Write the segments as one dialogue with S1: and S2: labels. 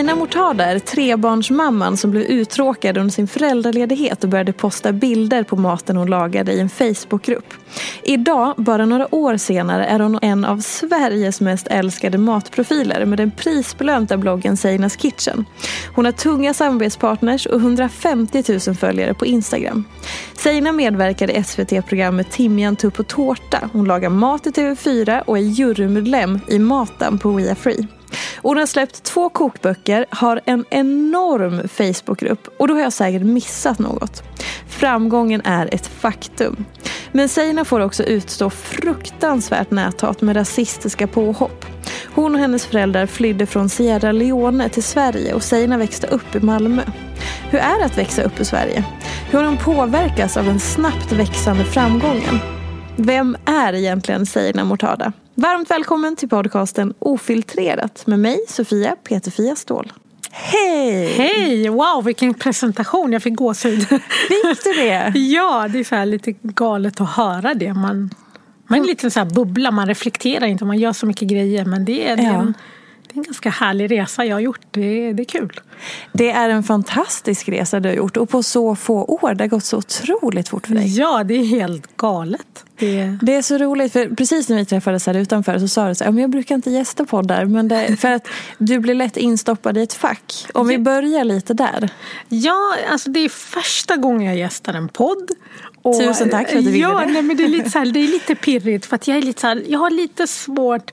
S1: Seina Mortader, trebarnsmamman som blev uttråkad under sin föräldraledighet och började posta bilder på maten hon lagade i en Facebookgrupp. Idag, bara några år senare, är hon en av Sveriges mest älskade matprofiler med den prisbelönta bloggen Seinas Kitchen. Hon har tunga samarbetspartners och 150 000 följare på Instagram. Seina medverkade i SVT-programmet Timjan, tupp och tårta. Hon lagar mat i TV4 och är jurymedlem i Maten på We Are Free. Hon har släppt två kokböcker, har en enorm Facebookgrupp och då har jag säkert missat något. Framgången är ett faktum. Men Seina får också utstå fruktansvärt näthat med rasistiska påhopp. Hon och hennes föräldrar flydde från Sierra Leone till Sverige och Seina växte upp i Malmö. Hur är det att växa upp i Sverige? Hur har hon påverkats av den snabbt växande framgången? Vem är egentligen Seina Mortada? Varmt välkommen till podcasten Ofiltrerat med mig, Sofia Peterfia Ståhl. Hej!
S2: Hej! Wow, vilken presentation. Jag fick gåshud.
S1: Fick du det?
S2: ja, det är så lite galet att höra det. Man, man är lite så här bubbla, man reflekterar inte, man gör så mycket grejer. Men det är, ja. en, det är en ganska härlig resa jag har gjort. Det, det är kul.
S1: Det är en fantastisk resa du har gjort och på så få år. Det har gått så otroligt fort för dig.
S2: Ja, det är helt galet.
S1: Det... det är så roligt, för precis när vi träffades här utanför så sa du så här, jag brukar inte gästa poddar, men det, för att du blir lätt instoppad i ett fack. Om vi börjar lite där.
S2: Ja, alltså det är första gången jag gästar en podd.
S1: Och, Tusen tack för att du ville
S2: ja, det. Nej, men det, är lite så här, det är lite pirrigt för att jag är lite så här, jag har lite svårt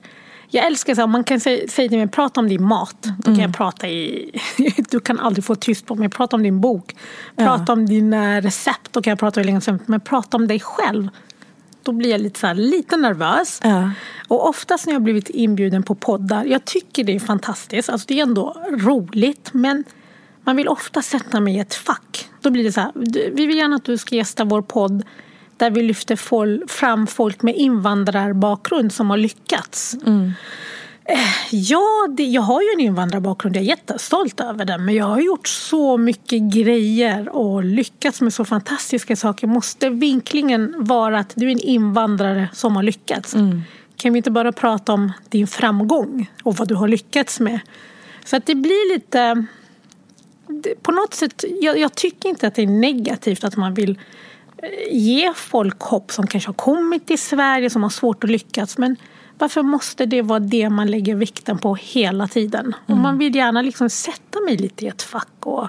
S2: jag älskar så man kan säga, säga till mig, prata om din mat. Då kan mm. jag prata i, du kan aldrig få tyst på mig. Prata om din bok. Prata ja. om dina recept. Då kan jag prata hur länge som Men prata om dig själv. Då blir jag lite, så här, lite nervös. Ja. Och oftast när jag blivit inbjuden på poddar. Jag tycker det är fantastiskt. Alltså det är ändå roligt. Men man vill ofta sätta mig i ett fack. Då blir det så här. Vi vill gärna att du ska gästa vår podd där vi lyfter fram folk med invandrarbakgrund som har lyckats. Mm. Eh, ja, det, jag har ju en invandrarbakgrund, jag är jättestolt över den. Men jag har gjort så mycket grejer och lyckats med så fantastiska saker. Måste vinklingen vara att du är en invandrare som har lyckats? Mm. Kan vi inte bara prata om din framgång och vad du har lyckats med? Så att det blir lite... På något sätt, jag, jag tycker inte att det är negativt att man vill ge folk hopp som kanske har kommit till Sverige, som har svårt att lyckas. Men varför måste det vara det man lägger vikten på hela tiden? Mm. Och man vill gärna liksom sätta mig lite i ett fack och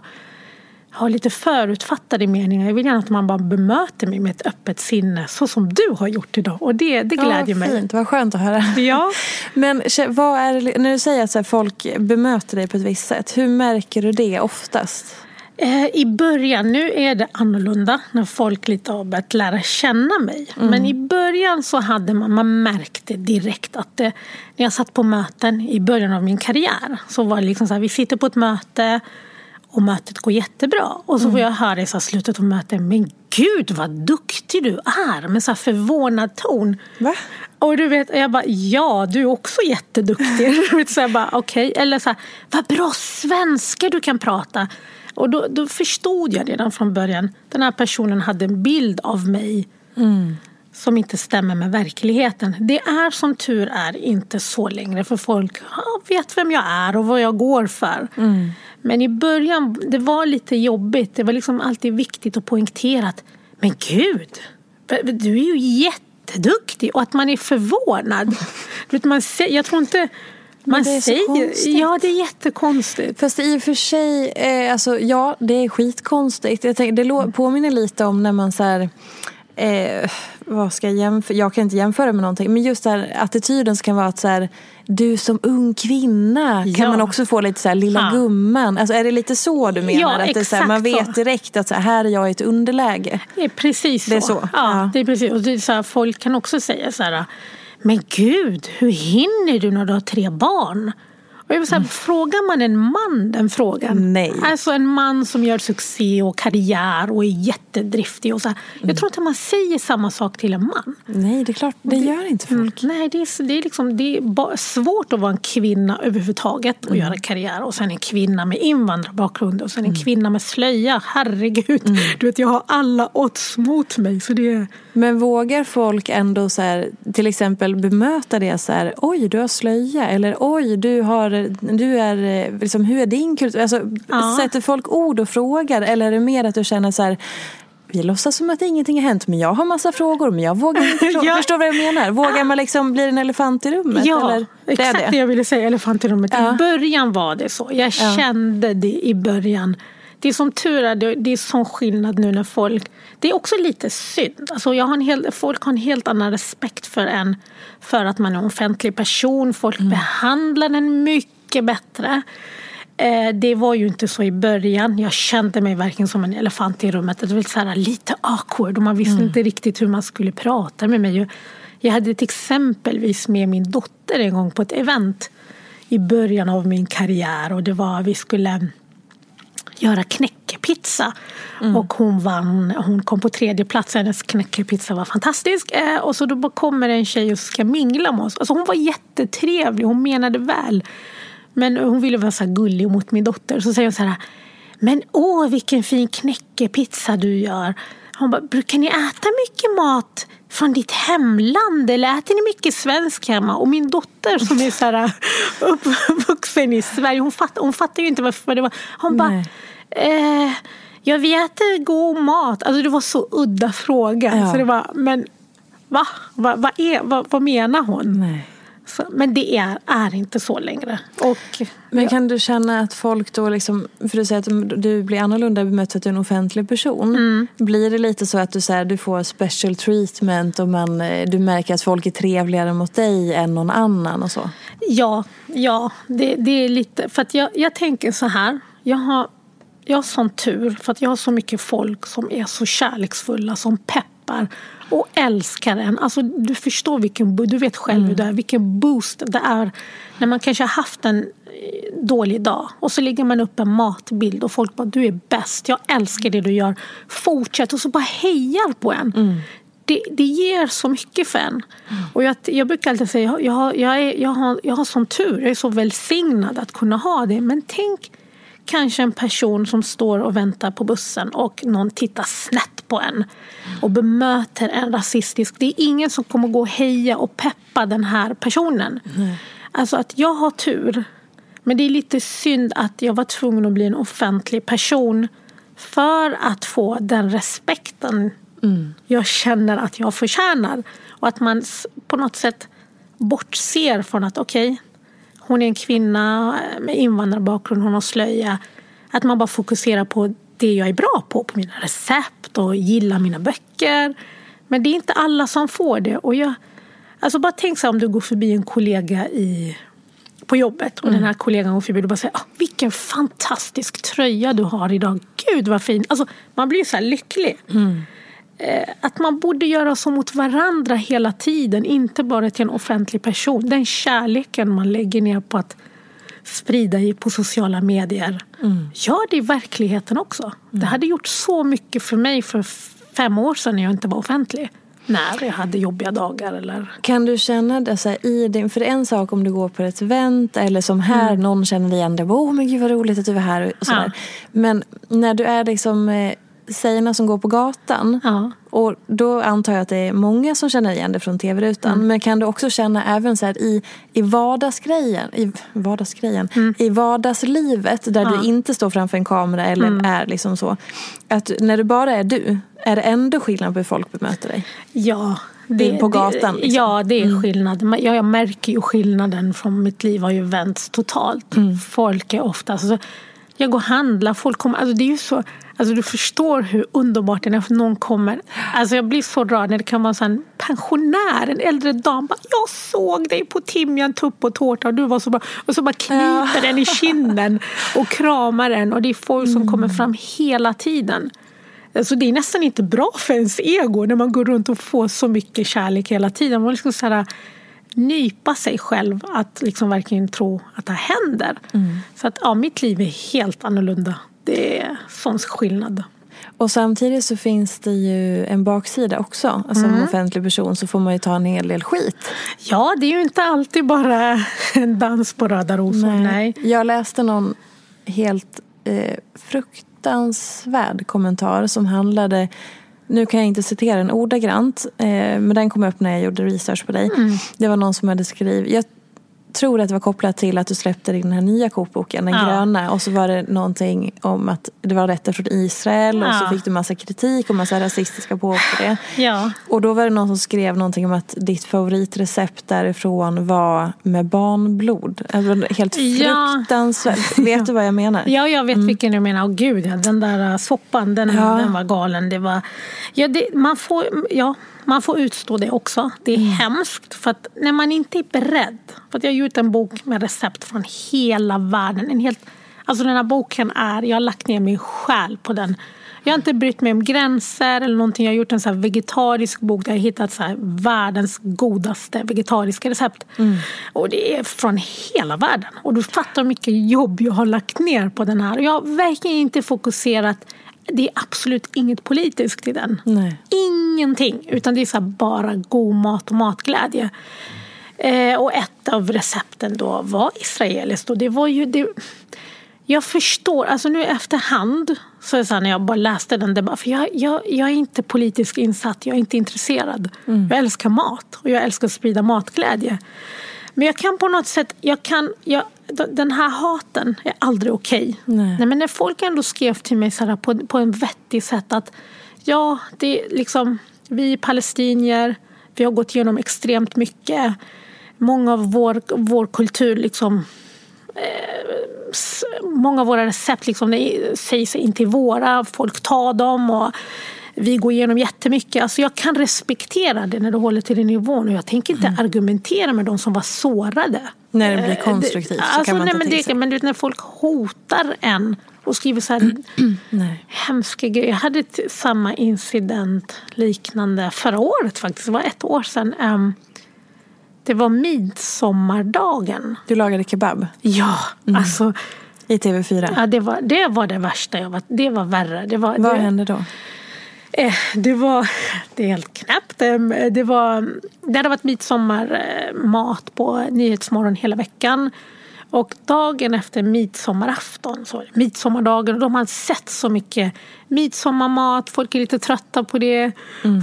S2: ha lite förutfattade meningar. Jag vill gärna att man bara bemöter mig med ett öppet sinne så som du har gjort idag. Och det, det glädjer ja, mig.
S1: Fint, vad skönt att höra.
S2: Ja.
S1: Men vad är, när du säger att folk bemöter dig på ett visst sätt, hur märker du det oftast?
S2: Eh, I början, nu är det annorlunda när folk lite har börjat lära känna mig.
S1: Mm.
S2: Men i början så hade man, man märkte direkt att det, när jag satt på möten i början av min karriär så var det liksom så här, vi sitter på ett möte och mötet går jättebra. Och så
S1: Mm.
S2: får jag höra i så slutet av mötet, men gud vad duktig du är! Med så här förvånad ton.
S1: Va?
S2: Och du vet, jag bara, ja du är också jätteduktig. Så jag bara, okej. Eller så här, vad bra svenska du kan prata. Och då, då förstod jag redan från början, den här personen hade en bild av mig som inte stämmer med verkligheten. Det är som tur är inte så längre för folk vet vem jag är och vad jag går för. Men i början, det var lite jobbigt. Det var liksom alltid viktigt att poängtera att men gud, du är ju jätteduktig och att man är förvånad. Man säger, jag tror inte man
S1: det
S2: säger... Ja, det är jättekonstigt.
S1: Fast i och för sig, eh, alltså, ja det är skitkonstigt. Jag tänker, det lå- påminner lite om när man så här, eh, vad ska jag jämföra? Jag kan inte jämföra med någonting. Men just där attityden kan vara att så här, du som ung kvinna kan
S2: Ja.
S1: man också få lite så här, lilla
S2: Ja.
S1: gumman. Alltså, är det lite så du menar?
S2: Ja,
S1: att det är så här, man
S2: exakt
S1: vet direkt att så här, här är jag i ett underläge.
S2: Det är precis så.
S1: Det är så?
S2: Ja,
S1: Ja.
S2: Det är precis. Och det är så här, folk kan också säga så här, men gud, hur hinner du när du har tre barn? Och jag vill säga, Frågar man en man den frågan?
S1: Mm. Nej.
S2: Alltså en man som gör succé och karriär och är jättedriftig. Och så här,
S1: Mm.
S2: Jag tror inte man säger samma sak till en man.
S1: Nej, det är klart, det gör inte folk.
S2: Mm, nej, det är, det är, liksom, det är svårt att vara en kvinna överhuvudtaget och
S1: Mm.
S2: göra karriär. Och sen en kvinna med invandrarbakgrund och sen
S1: Mm.
S2: en kvinna med slöja. Herregud, du vet jag har alla odds mot mig. Så det är...
S1: Men vågar folk ändå så här, till exempel bemöta det så här, oj du har slöja eller oj du har, du är, eh, liksom, hur är din kultur? Alltså,
S2: Ja.
S1: Sätter folk ord och frågar eller är det mer att du känner så här, vi låtsas som att ingenting har hänt men jag har massa frågor men jag vågar inte fråga.
S2: Ja.
S1: Förstår vad jag menar? Vågar man liksom bli en elefant i rummet?
S2: Ja,
S1: eller? Det är
S2: exakt det.
S1: det.
S2: jag ville säga. Elefant i rummet.
S1: Ja.
S2: I början var det så. Jag kände det i början. Det är som tur är, det är sån skillnad nu när folk... Det är också lite synd. Alltså jag har en hel, folk har en helt annan respekt för en för att man är en offentlig person. Folk
S1: Mm.
S2: behandlar en mycket bättre. Eh, Det var ju inte så i början. Jag kände mig verkligen som en elefant i rummet. Det var lite, så här, lite awkward och man visste
S1: Mm.
S2: inte riktigt hur man skulle prata med mig. Jag hade till exempelvis med min dotter en gång på ett event i början av min karriär och det var vi skulle göra knäckepizza. Och hon vann, hon kom på tredje plats, hennes knäckepizza var fantastisk. Eh, och så då kommer en tjej och ska mingla med oss. Alltså hon var jättetrevlig, hon menade väl. Men hon ville vara så gullig mot min dotter. Så säger hon så här, men åh vilken fin knäckepizza du gör. Hon bara, brukar ni äta mycket mat från ditt hemland eller äter ni mycket svensk hemma? Och min dotter som är så här uppvuxen i Sverige, hon fattar, hon fattar ju inte varför det var. Hon bara. Eh, ja vi äter god mat. Alltså det var så udda fråga.
S1: Ja.
S2: Så det var, men va? Va, va är, va, vad menar hon?
S1: Nej.
S2: Så, men det är, är inte så längre. Och,
S1: Men kan du känna att folk då liksom, för du säger att du blir annorlunda bemött att du är en offentlig person.
S2: Mm.
S1: Blir det lite så att du, så här, du får special treatment och man, eh, du märker att folk är trevligare mot dig än någon annan och så?
S2: Ja, ja det, det är lite... För att jag, jag tänker så här. Jag har, jag har sån tur för att jag har så mycket folk som är så kärleksfulla, som peppar och älskar en. Alltså, du förstår vilken... Du vet själv hur det är, vilken boost det är när man kanske har haft en eh, dålig dag och så lägger man upp en matbild och folk bara du är bäst, jag älskar det du gör, fortsätt och så bara hejar på en. Det, det ger så mycket för en. Och jag, jag brukar alltid säga jag, jag, har, jag, är, jag, har, jag har sån tur, jag är så välsignad att kunna ha det. Men tänk kanske en person som står och väntar på bussen och någon tittar snett på en och bemöter en rasistisk. Det är ingen som kommer gå och heja och peppa den här personen. Alltså att jag har tur. Men det är lite synd att jag var tvungen att bli en offentlig person för att få den respekten jag känner att jag förtjänar. Och att man på något sätt bortser från att okej, hon är en kvinna med invandrarbakgrund, hon har slöja. Att man bara fokuserar på det jag är bra på, på mina recept och gillar mina böcker. Men det är inte alla som får det. Och jag, alltså bara tänk så här om du går förbi en kollega i, på jobbet och den här kollegan går förbi och bara säger ah, vilken fantastisk tröja du har idag. Gud vad fin. Alltså, man blir så här lycklig. Eh, Att man borde göra så mot varandra hela tiden, inte bara till en offentlig person. Den kärleken man lägger ner på att sprida på sociala medier. Gör det i verkligheten också. Det hade gjort så mycket för mig för fem år sedan när jag inte var offentlig. När jag hade jobbiga dagar eller...
S1: Kan du känna det så här, i din, för det är en sak om du går på ett event eller som här, någon känner igen dig. Åh men gud vad roligt att du är här. Och sådär.
S2: Ja.
S1: Men när du är liksom eh, tjejerna som går på gatan.
S2: Ja.
S1: Och då antar jag att det är många som känner igen dig från tv-rutan.
S2: Mm.
S1: Men kan du också känna även så här, i, i vardagsgrejen, i, vardagsgrejen,
S2: Mm.
S1: i vardagslivet där du inte står framför en kamera eller
S2: Mm.
S1: är liksom så. Att när du bara är du, är det ändå skillnad på hur folk bemöter dig?
S2: Ja.
S1: på gatan,
S2: Det,
S1: liksom.
S2: Ja, det är skillnad. Men Jag, jag märker ju skillnaden från mitt liv har ju vänts totalt. Folk är ofta... Alltså, jag går och handlar, folk kommer... Alltså, det är ju så... Alltså, du förstår hur underbart det är när någon kommer. Alltså, jag blir så rörd när det kan vara en pensionär, en äldre dam. Bara, jag såg dig på timjan, tupp och tårta och du var så bra. Och så bara knyter den i kinden och kramar den. Och det är folk som kommer fram hela tiden. Alltså det är nästan inte bra för ens ego när man går runt och får så mycket kärlek hela tiden. Man liksom så här, nypa sig själv att liksom verkligen tro att det händer. Så att ja, mitt liv är helt annorlunda. Det är sån skillnad.
S1: Och samtidigt så finns det ju en baksida också. Alltså
S2: Mm.
S1: Som offentlig person så får man ju ta en hel del skit.
S2: Ja, det är ju inte alltid bara en dans på röda rosor. Nej.
S1: Jag läste någon helt eh, fruktansvärd kommentar som handlade nu kan jag inte citera den ordagrant, eh, men den kom upp när jag gjorde research på dig.
S2: Mm.
S1: Det var någon som hade skrivit, jag tror att det var kopplat till att du släppte din här nya kokboken, den
S2: Ja.
S1: gröna. Och så var det någonting om att det var rätter från Israel och så
S2: Ja.
S1: fick du massa kritik och massa rasistiska påhopp på det.
S2: Ja.
S1: Och då var det någon som skrev någonting om att ditt favoritrecept därifrån var med barnblod. Helt
S2: Ja.
S1: fruktansvärt. Vet du vad jag menar?
S2: Ja, jag vet vilken du menar. Åh gud, ja, den där uh, soppan, den,
S1: Ja.
S2: den var galen. Det var, ja, det, man, får, ja, man får utstå det också. Det är hemskt. För att när man inte är beredd. För att jag har gjort en bok med recept från hela världen. En helt, alltså den här boken är, jag har lagt ner min själ på den. Jag har inte brytt mig om gränser eller någonting. Jag har gjort en så vegetarisk bok där jag har hittat så världens godaste vegetariska recept. Och det är från hela världen. Och du fattar hur mycket jobb jag har lagt ner på den här. Jag har verkligen inte fokuserat. Det är absolut inget politiskt i den.
S1: Nej.
S2: Ingenting. Utan det är så bara god mat och matglädje. Eh, och ett av recepten då var israeliskt. Och det var ju... Det, jag förstår, alltså nu efterhand, så är så här, när jag bara läste den debatten, för jag, jag, jag är inte politiskt insatt, jag är inte intresserad. Jag älskar mat och jag älskar att sprida matglädje. Men jag kan på något sätt, jag kan, jag, den här haten är aldrig okej.
S1: Nej.
S2: Nej, men när folk ändå skrev till mig så här, på, på en vettig sätt att ja, det är liksom, vi är palestinier, vi har gått igenom extremt mycket. Många av vår, vår kultur liksom s- många av våra recept liksom, sägs inte våra, folk tar dem och vi går igenom jättemycket. Alltså jag kan respektera det när du håller till den nivån och jag tänker inte argumentera med de som var sårade.
S1: När det blir
S2: Eh,
S1: konstruktivt så
S2: alltså,
S1: kan man
S2: nej,
S1: ta
S2: men, det, men du när folk hotar en och skriver så här
S1: Nej.
S2: hemska grejer. Jag hade ett, samma incident liknande förra året faktiskt. Det var ett år sedan. Ehm, det var midsommardagen.
S1: Du lagade kebab
S2: Ja, alltså
S1: i TV4.
S2: Ja, det, var, det var det värsta jag var. Det var värre. Det, var,
S1: Vad
S2: det,
S1: hände då?
S2: Eh, det var det är helt knäppt. Eh, Det, var, det hade varit midsommarmat eh, på Nyhetsmorgon hela veckan. Och dagen efter midsommarafton, så midsommardagen, och de har sett så mycket midsommarmat, folk är lite trötta på det,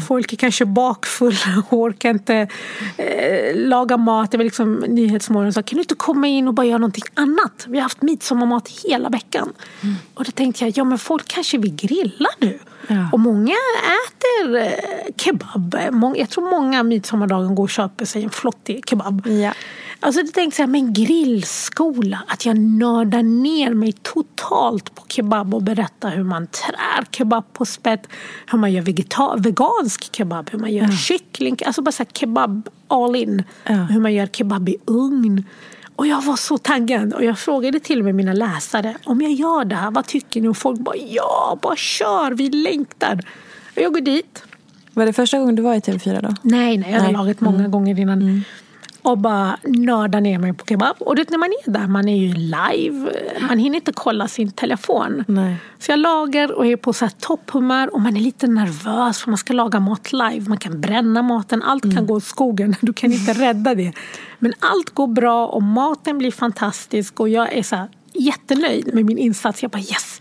S2: folk är kanske bakfulla och orkar inte eh, laga mat. Det var liksom Nyhetsmorgon sa, kan du inte komma in och bara göra någonting annat? Vi har haft midsommarmat hela veckan. Och då tänkte jag, ja men folk kanske vill grilla nu.
S1: Ja.
S2: Och många äter eh, kebab. Jag tror många midsommardagen går och köper sig en flottig kebab.
S1: Ja.
S2: Alltså jag tänkte så här, men grillskola, att jag nördar ner mig totalt på kebab och berättar hur man trär kebab på spett, hur man gör vegeta- vegansk kebab, hur man gör kyckling, alltså bara så här kebab all in,
S1: Ja.
S2: hur man gör kebab i ugn. Och jag var så taggad och jag frågade till och med mina läsare om jag gör det här, vad tycker ni? Och folk bara ja, bara kör, vi längtar. Och jag går dit.
S1: Var det första gången du var i TV4 då?
S2: Nej, nej, jag hade
S1: Nej.
S2: lagat många gånger innan. Och bara nörda ner mig på kebab. Och det, när man är där, man är ju live. Man hinner inte kolla sin telefon.
S1: Nej.
S2: Så jag lagar och är på så här topphumör och man är lite nervös för man ska laga mat live. Man kan bränna maten, allt kan gå åt skogen. Du kan inte rädda det. Men allt går bra och maten blir fantastisk och jag är så här jättenöjd med min insats. Jag bara yes!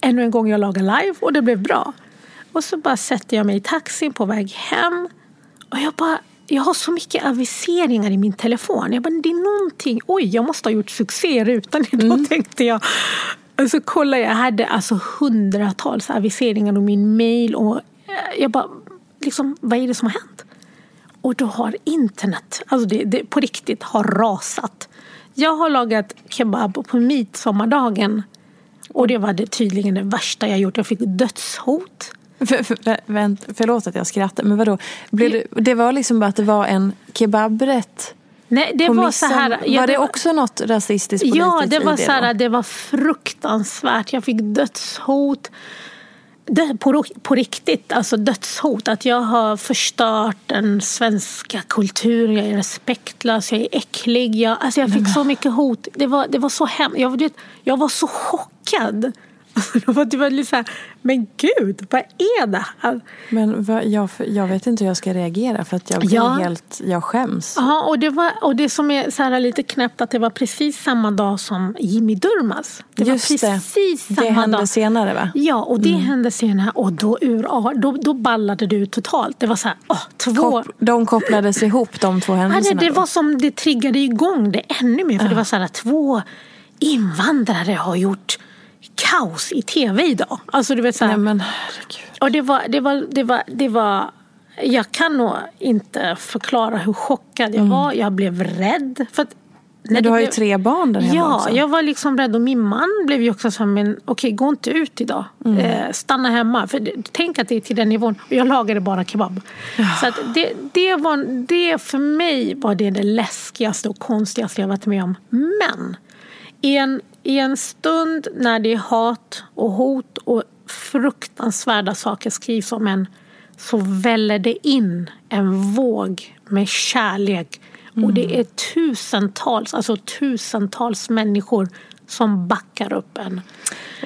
S2: Ännu en gång jag lagar live och det blev bra. Och så bara sätter jag mig i taxin på väg hem och jag bara jag har så mycket aviseringar i min telefon. Jag bara, det är någonting. Oj, jag måste ha gjort succé i rutan idag, tänkte jag. Och så kollade jag, jag hade alltså hundratals aviseringar och min mail. Och eh, jag bara, liksom, vad är det som har hänt? Och då har internet, alltså det, det på riktigt, har rasat. Jag har lagat kebab på midsommardagen. Och det var det, tydligen det värsta jag gjort. Jag fick dödshot.
S1: För, för, vänt, förlåt att jag skrattar, men vadå? Blev det, det var liksom bara att det var en kebabrätt
S2: Nej, det var så här. ja,
S1: var det också något rasistiskt politiskt
S2: Ja, det var
S1: det
S2: så här, det var fruktansvärt. Jag fick dödshot. Det, på, på riktigt, alltså dödshot. Att jag har förstört den svenska kulturen. Jag är respektlös, jag är äcklig. Jag, alltså jag fick så mycket hot. Det var, det var så hemskt. Jag, jag var så chockad. Alltså, det var, det lite så här, men gud, vad är det här?
S1: Men vad, jag, jag vet inte hur jag ska reagera för att jag blir
S2: Ja.
S1: helt, jag skäms.
S2: Ja, och det, var, och det som är så här lite knäppt att det var precis samma dag som Jimmy Durmaz. Det
S1: Just
S2: var
S1: det.
S2: precis
S1: Det
S2: samma
S1: hände
S2: dag.
S1: senare va?
S2: Ja, och det hände senare och då, ur, då, då ballade det ut totalt. Det var så här, åh, två...
S1: Kop, de kopplades ihop de två
S2: Ja, det,
S1: händelserna
S2: det
S1: då?
S2: var som det triggade igång det ännu mer. För det var så här, två invandrare har gjort kaos i tv idag. Alltså du vet så här,
S1: Nej men herregud.
S2: och det var, det var, det var, det var jag kan nog inte förklara hur chockad jag var. Jag blev rädd. För att när
S1: du har ju
S2: blev-
S1: tre barn där hemma
S2: Ja,
S1: också.
S2: jag var liksom rädd och min man blev ju också så men okej gå inte ut idag.
S1: Mm.
S2: Eh, stanna hemma. För tänk att det är till den nivån. Och jag lagade bara kebab. Så att det, det, var, det för mig var det det läskigaste och konstigaste jag varit med om. Men i en, i en stund när det är hat och hot och fruktansvärda saker skrivs om en så väller det in en våg med kärlek. Och det är tusentals, alltså tusentals människor som backar upp en.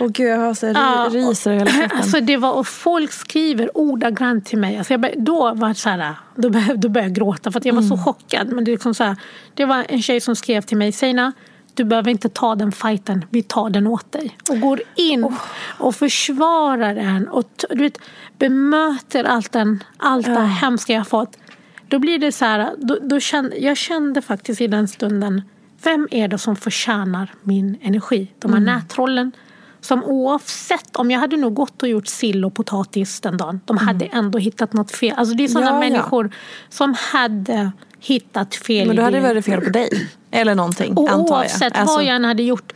S1: Åh gud jag har så
S2: Ja,
S1: ryser hela kroppen.
S2: Alltså det var, och folk skriver ordagrant till mig. Alltså jag bör, då var så här, då började, då började jag gråta för jag var så chockad. Men det, är liksom så här, det var en tjej som skrev till mig, Seina du behöver inte ta den fighten, vi tar den åt dig. Och går in och försvarar den och du vet, bemöter allt, den, allt det hemska jag fått. Då blir det så här, då, då kände, jag kände faktiskt i den stunden, vem är det som förtjänar min energi? De
S1: Mm.
S2: här nättrollen som oavsett, om jag hade nog gått och gjort sill och potatis den dagen, de hade ändå hittat något fel. Alltså det är sådana
S1: Mm. Ja, ja.
S2: människor som hade hittat fel
S1: Men då hade det varit fel på dig. Eller någonting
S2: Och
S1: antar jag.
S2: oavsett
S1: Alltså,
S2: vad jag än hade gjort.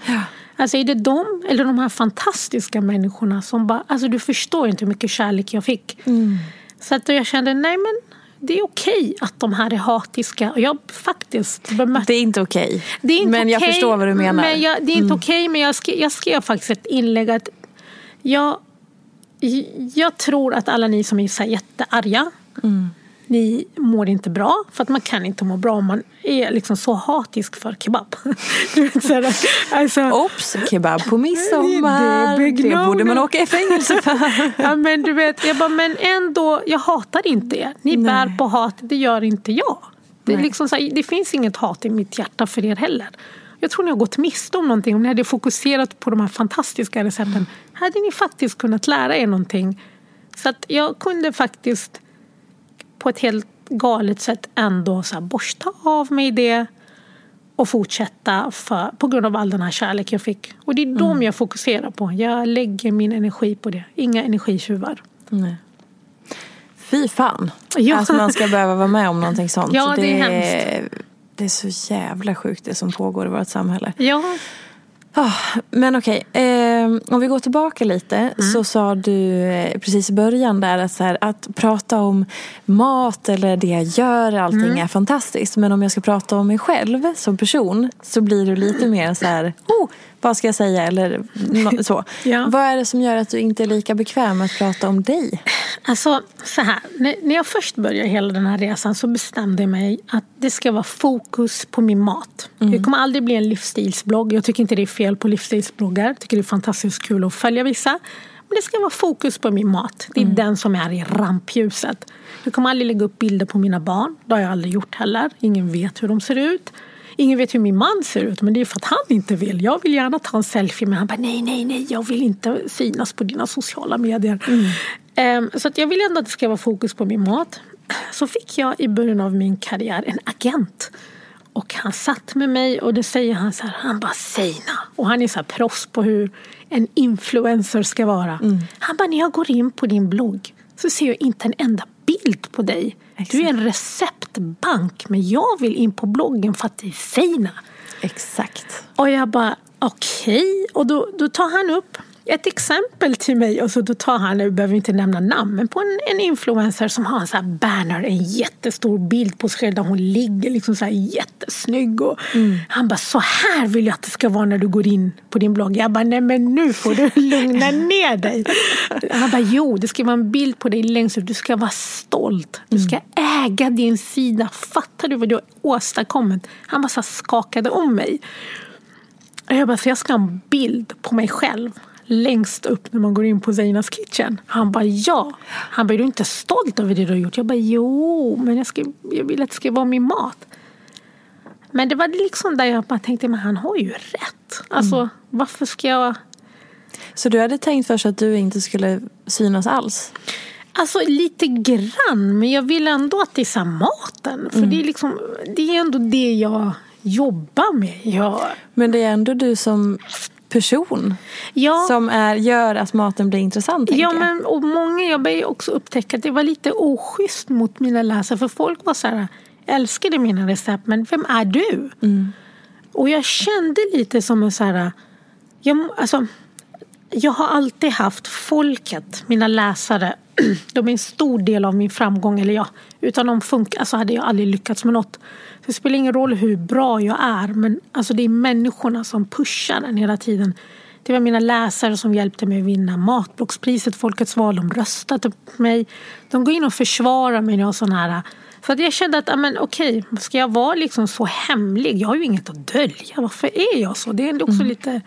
S2: Alltså är det de eller de här fantastiska människorna som bara, alltså du förstår inte hur mycket kärlek jag fick.
S1: Mm.
S2: Så att jag kände, nej men det är okej att de här är hatiska. Och jag faktiskt bemötte
S1: Det är inte okej.
S2: det är inte
S1: Men jag
S2: okej,
S1: förstår vad du menar. Mm.
S2: Men jag, det är inte okej, men jag skrev, jag skrev faktiskt ett inlägg att jag, jag tror att alla ni som är så jättearga,
S1: Mm.
S2: Ni mår inte bra. För att man kan inte må bra om man är liksom så hatisk för kebab. Alltså,
S1: Ops, kebab på midsommar.
S2: Det
S1: Det borde man åka i fängelse för.
S2: ja, men du vet, jag bara, men ändå, jag hatar inte er. Ni
S1: Nej.
S2: bär på hat, det gör inte jag. Det, liksom här, det finns inget hat i mitt hjärta för er heller. Jag tror ni har gått miste om någonting. Om ni hade fokuserat på de här fantastiska recepten hade ni faktiskt kunnat lära er någonting. Så att jag kunde faktiskt på ett helt galet sätt ändå så här, borsta av mig det och fortsätta för, på grund av all den här kärlek jag fick. Och det är dem jag fokuserar på. Jag lägger min energi på det. Inga energitjuvar.
S1: Nej. Fy fan.
S2: Ja.
S1: Att man ska behöva vara med om någonting sånt.
S2: Ja, det är
S1: Det är så jävla sjukt det som pågår i vårt samhälle.
S2: Ja,
S1: Ah, men okej. Eh, Um, om vi går tillbaka lite mm. så sa du eh, precis i början där att, så här, att prata om mat eller det jag gör, allting mm. är fantastiskt. Men om jag ska prata om mig själv som person så blir det lite mer så här, oh, vad ska jag säga? Eller så. ja. Vad är det som gör att du inte är lika bekväm med att prata om dig?
S2: Alltså, så här. När jag först började hela den här resan så bestämde jag mig att det ska vara fokus på min mat. Mm. Det kommer aldrig bli en livsstilsblogg. Jag tycker inte det är fel på livsstilsbloggar. Jag tycker det är fantastiskt kul att följa vissa. Men det ska vara fokus på min mat. Det är mm. den som är i rampljuset. Jag kommer aldrig lägga upp bilder på mina barn. Det har jag aldrig gjort heller. Ingen vet hur de ser ut. Ingen vet hur min man ser ut men det är för att han inte vill. Jag vill gärna ta en selfie men han bara nej, nej, nej, jag vill inte synas på dina sociala medier. Mm. Um, så att jag vill ändå att det ska vara fokus på min mat. Så fick jag i början av min karriär en agent. Och han satt med mig och det säger han så här, han bara Seina. Och han är så här proffs på hur en influencer ska vara. Mm. Han bara, när jag går in på din blogg så ser jag inte en enda bild på dig. Exakt. Du är en receptbank men jag vill in på bloggen för att det är Seina.
S1: Exakt.
S2: Och jag bara okej. Okay. Och då, då tar han upp ett exempel till mig och så då tar han, nu behöver inte nämna namn, men på en, en influencer som har en sån här banner, en jättestor bild på sig själv där hon ligger liksom så här jättesnygg. Och mm. Han bara, så här vill jag att det ska vara när du går in på din blogg. Jag bara, nej men nu får du lugna ner dig. Han bara, jo det ska vara en bild på dig längst upp, du ska vara stolt. Du ska mm. äga din sida. Fattar du vad du har åstadkommit? Han bara så skakade om mig. Jag bara, för jag ska ha en bild på mig själv längst upp när man går in på Zeinas kitchen. Han bara ja. Han bara är du inte stolt över det du har gjort? Jag bara jo, men jag, ska, jag vill att det ska vara min mat. Men det var liksom där jag bara tänkte, men han har ju rätt. Alltså mm. varför ska jag...
S1: Så du hade tänkt först att du inte skulle synas alls?
S2: Alltså lite grann, men jag vill ändå att det är så maten. För mm. det, är liksom, det är ändå det jag jobbar med. Jag...
S1: Men det är ändå du som person ja. som är, gör att maten blir intressant.
S2: Ja, men, och många, jag började också upptäcka att det var lite oschysst mot mina läsare. För folk var så här, älskade mina recept, men vem är du? Mm. Och jag kände lite som en så här, jag, alltså, jag har alltid haft folket, mina läsare, de är en stor del av min framgång. Eller ja, utan de funkar, alltså hade jag aldrig lyckats med något. Så det spelar ingen roll hur bra jag är, men alltså det är människorna som pushar den hela tiden. Det var mina läsare som hjälpte mig att vinna Matbloggspriset, Folkets val. De röstade på mig. De går in och försvarar mig när jag sån här för att jag kände att, men, okej, ska jag vara liksom så hemlig? Jag har ju inget att dölja. Varför är jag så? Det är också mm. lite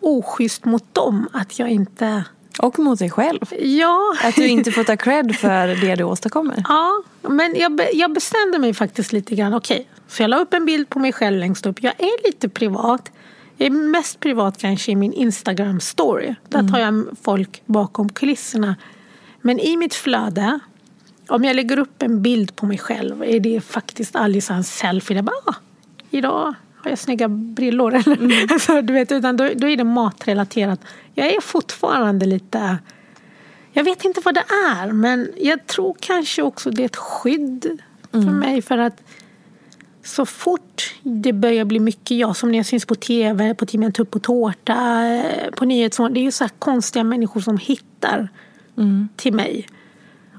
S2: oschysst mot dem att jag inte...
S1: Och mot dig själv.
S2: Ja.
S1: Att du inte får ta cred för det du åstadkommer.
S2: Ja, men jag, jag bestämde mig faktiskt lite grann. Okej, okay, så jag la upp en bild på mig själv längst upp. Jag är lite privat. Jag är mest privat kanske i min Instagram story. Där tar jag folk bakom kulisserna. Men i mitt flöde, om jag lägger upp en bild på mig själv är det faktiskt aldrig en selfie. Jag bara, ah, idag har jag snygga brillor? Eller? Mm. alltså, du vet, utan då, då är det matrelaterat. Jag är fortfarande lite... Jag vet inte vad det är, men jag tror kanske också det är ett skydd mm. för mig. För att så fort det börjar bli mycket jag, som när jag syns på tv, på Timmen Tupp och Tårta, eh, på Nyhetsmorgon. Det är ju så här konstiga människor som hittar mm. till mig.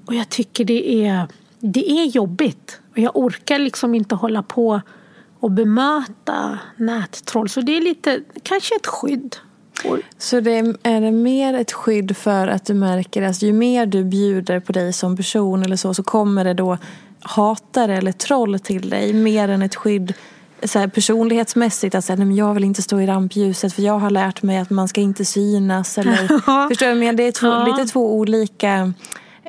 S2: Och jag tycker det är, det är jobbigt. Och jag orkar liksom inte hålla på och bemöta nättroll. Så det är lite, kanske ett skydd.
S1: Så det är, är det mer ett skydd för att du märker att alltså, ju mer du bjuder på dig som person eller så, så kommer det då hatare eller troll till dig mer än ett skydd så här, personlighetsmässigt att säga, nej, men jag vill inte stå i rampljuset för jag har lärt mig att man ska inte synas. Eller, förstår du? Men det är två, ja. lite två olika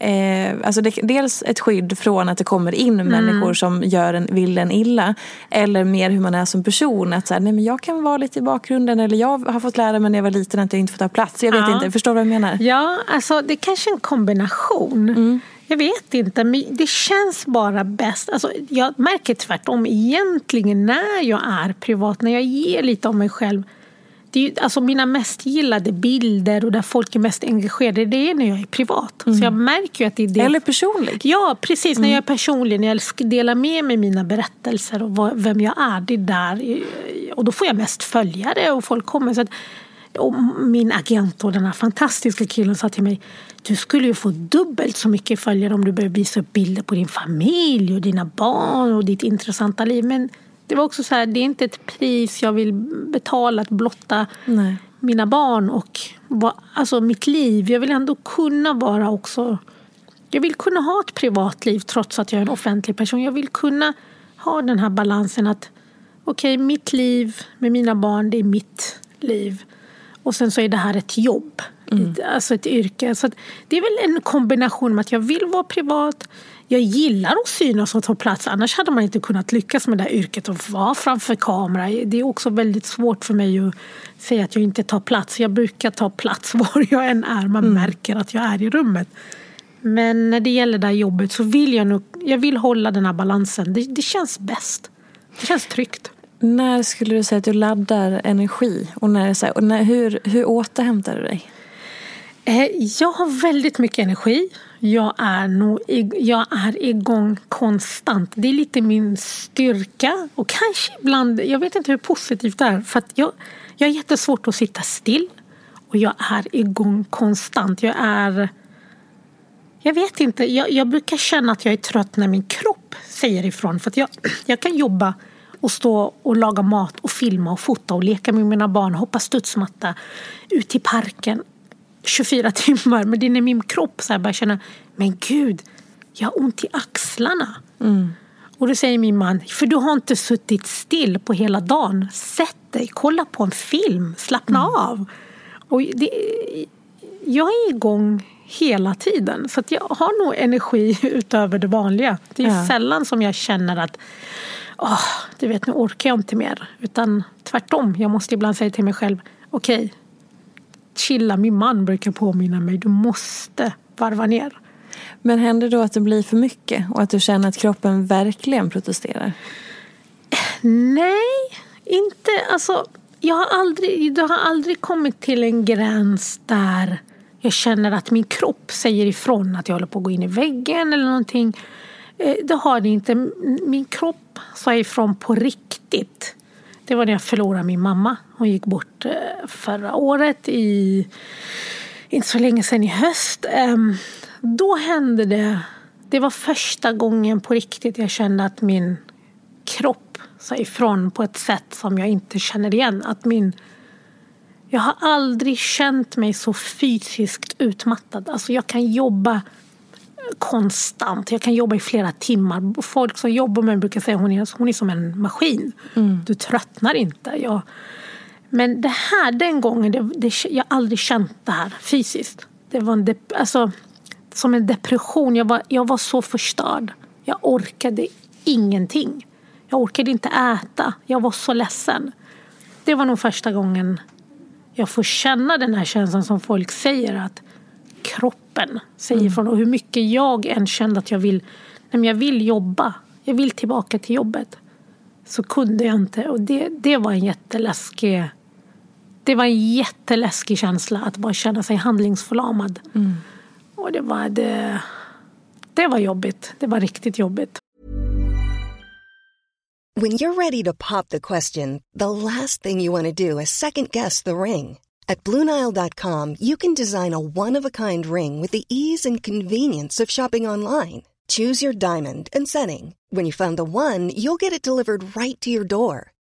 S1: Eh, alltså det, dels ett skydd från att det kommer in mm. människor som gör en, vill en illa. Eller mer hur man är som person. Att så här, nej men jag kan vara lite i bakgrunden. Eller jag har fått lära mig när jag var liten att jag inte får ta plats. Jag vet ja. inte, förstår du vad jag menar?
S2: Ja, alltså det är kanske är en kombination. Mm. Jag vet inte, men det känns bara bäst. Alltså, jag märker tvärtom egentligen när jag är privat, när jag ger lite av mig själv det är, alltså mina mest gillade bilder och där folk är mest engagerade det är när jag är privat. Mm. Så jag märker att det är det.
S1: Eller personlig.
S2: Ja, precis. Mm. När jag är personlig, när jag delar med mig mina berättelser och vem jag är. Det är där. Och då får jag mest följare och folk kommer. Så att Och min agent och den här fantastiska killen sa till mig du skulle ju få dubbelt så mycket följare om du börjar visa upp bilder på din familj och dina barn och ditt intressanta liv. Men det var också så här, det är inte ett pris jag vill betala att blotta Nej. mina barn och alltså mitt liv. Jag vill ändå kunna vara också... Jag vill kunna ha ett privatliv trots att jag är en offentlig person. Jag vill kunna ha den här balansen att okej, okay, mitt liv med mina barn, det är mitt liv. Och sen så är det här ett jobb, mm. alltså ett yrke. Så det är väl en kombination med att jag vill vara privat, jag gillar att synas och ta plats. Annars hade man inte kunnat lyckas med det här yrket och vara framför kamera. Det är också väldigt svårt för mig att säga att jag inte tar plats. Jag brukar ta plats var jag än är. Man mm. märker att jag är i rummet. Men när det gäller det här jobbet så vill jag nog jag vill hålla den här balansen. Det, det känns bäst. Det känns tryggt.
S1: När skulle du säga att du laddar energi? Och, när, och när, hur, hur återhämtar du dig?
S2: Eh, jag har väldigt mycket energi. Jag är, nog, jag är igång konstant. Det är lite min styrka. Och kanske ibland, jag vet inte hur positivt det är. För jag, jag har jättesvårt att sitta still. Och jag är igång konstant. Jag är... Jag vet inte. Jag, jag brukar känna att jag är trött när min kropp säger ifrån. För jag, jag kan jobba och stå och laga mat och filma och fota och leka med mina barn, hoppa studsmatta, ut i parken 24 timmar. Men det är när min kropp så här börjar känna, men gud, jag har ont i axlarna. Mm. Och då säger min man, för du har inte suttit still på hela dagen. Sätt dig, kolla på en film, slappna mm. av. Och det, jag är igång hela tiden. Så jag har nog energi utöver det vanliga. Det är ja. sällan som jag känner att oh, du vet, nu orkar jag inte mer. Utan tvärtom, jag måste ibland säga till mig själv, okej, okay, chilla, min man brukar påminna mig, du måste varva ner.
S1: Men händer då att det blir för mycket och att du känner att kroppen verkligen protesterar?
S2: Nej, inte. Alltså, jag har aldrig, det har aldrig kommit till en gräns där jag känner att min kropp säger ifrån att jag håller på att gå in i väggen eller någonting. Eh, det har det inte. Min kropp sa ifrån på riktigt. Det var när jag förlorade min mamma. Hon gick bort eh, förra året, i, inte så länge sedan i höst. Ehm, då hände det. Det var första gången på riktigt jag kände att min kropp sa ifrån på ett sätt som jag inte känner igen. Att min, jag har aldrig känt mig så fysiskt utmattad. Alltså jag kan jobba konstant. Jag kan jobba i flera timmar. Folk som jobbar med mig brukar säga att hon är, hon är som en maskin. Mm. Du tröttnar inte. Jag, men det här, den gången, det, det, jag har aldrig känt det här fysiskt. Det var en dep, alltså, som en depression. Jag var, jag var så förstörd. Jag orkade ingenting. Jag orkade inte äta. Jag var så ledsen. Det var nog första gången jag får känna den här känslan som folk säger att kroppen säger mm. ifrån. Och hur mycket jag än kände att jag vill, nej jag vill jobba. Jag vill tillbaka till jobbet. Så kunde jag inte. Och det, det var en jätteläskig det var en jätteläskig känsla att bara känna sig handlingsförlamad. Mm. Och det var, det, det var jobbigt. Det var riktigt jobbigt.
S3: When you're ready to pop the question, the last thing you want to do is second guess the ring. At BlueNile.com you can design a one-of-a-kind ring with the ease and convenience of shopping online. Choose your diamond and setting. When you find the one, you'll get it delivered right to your door.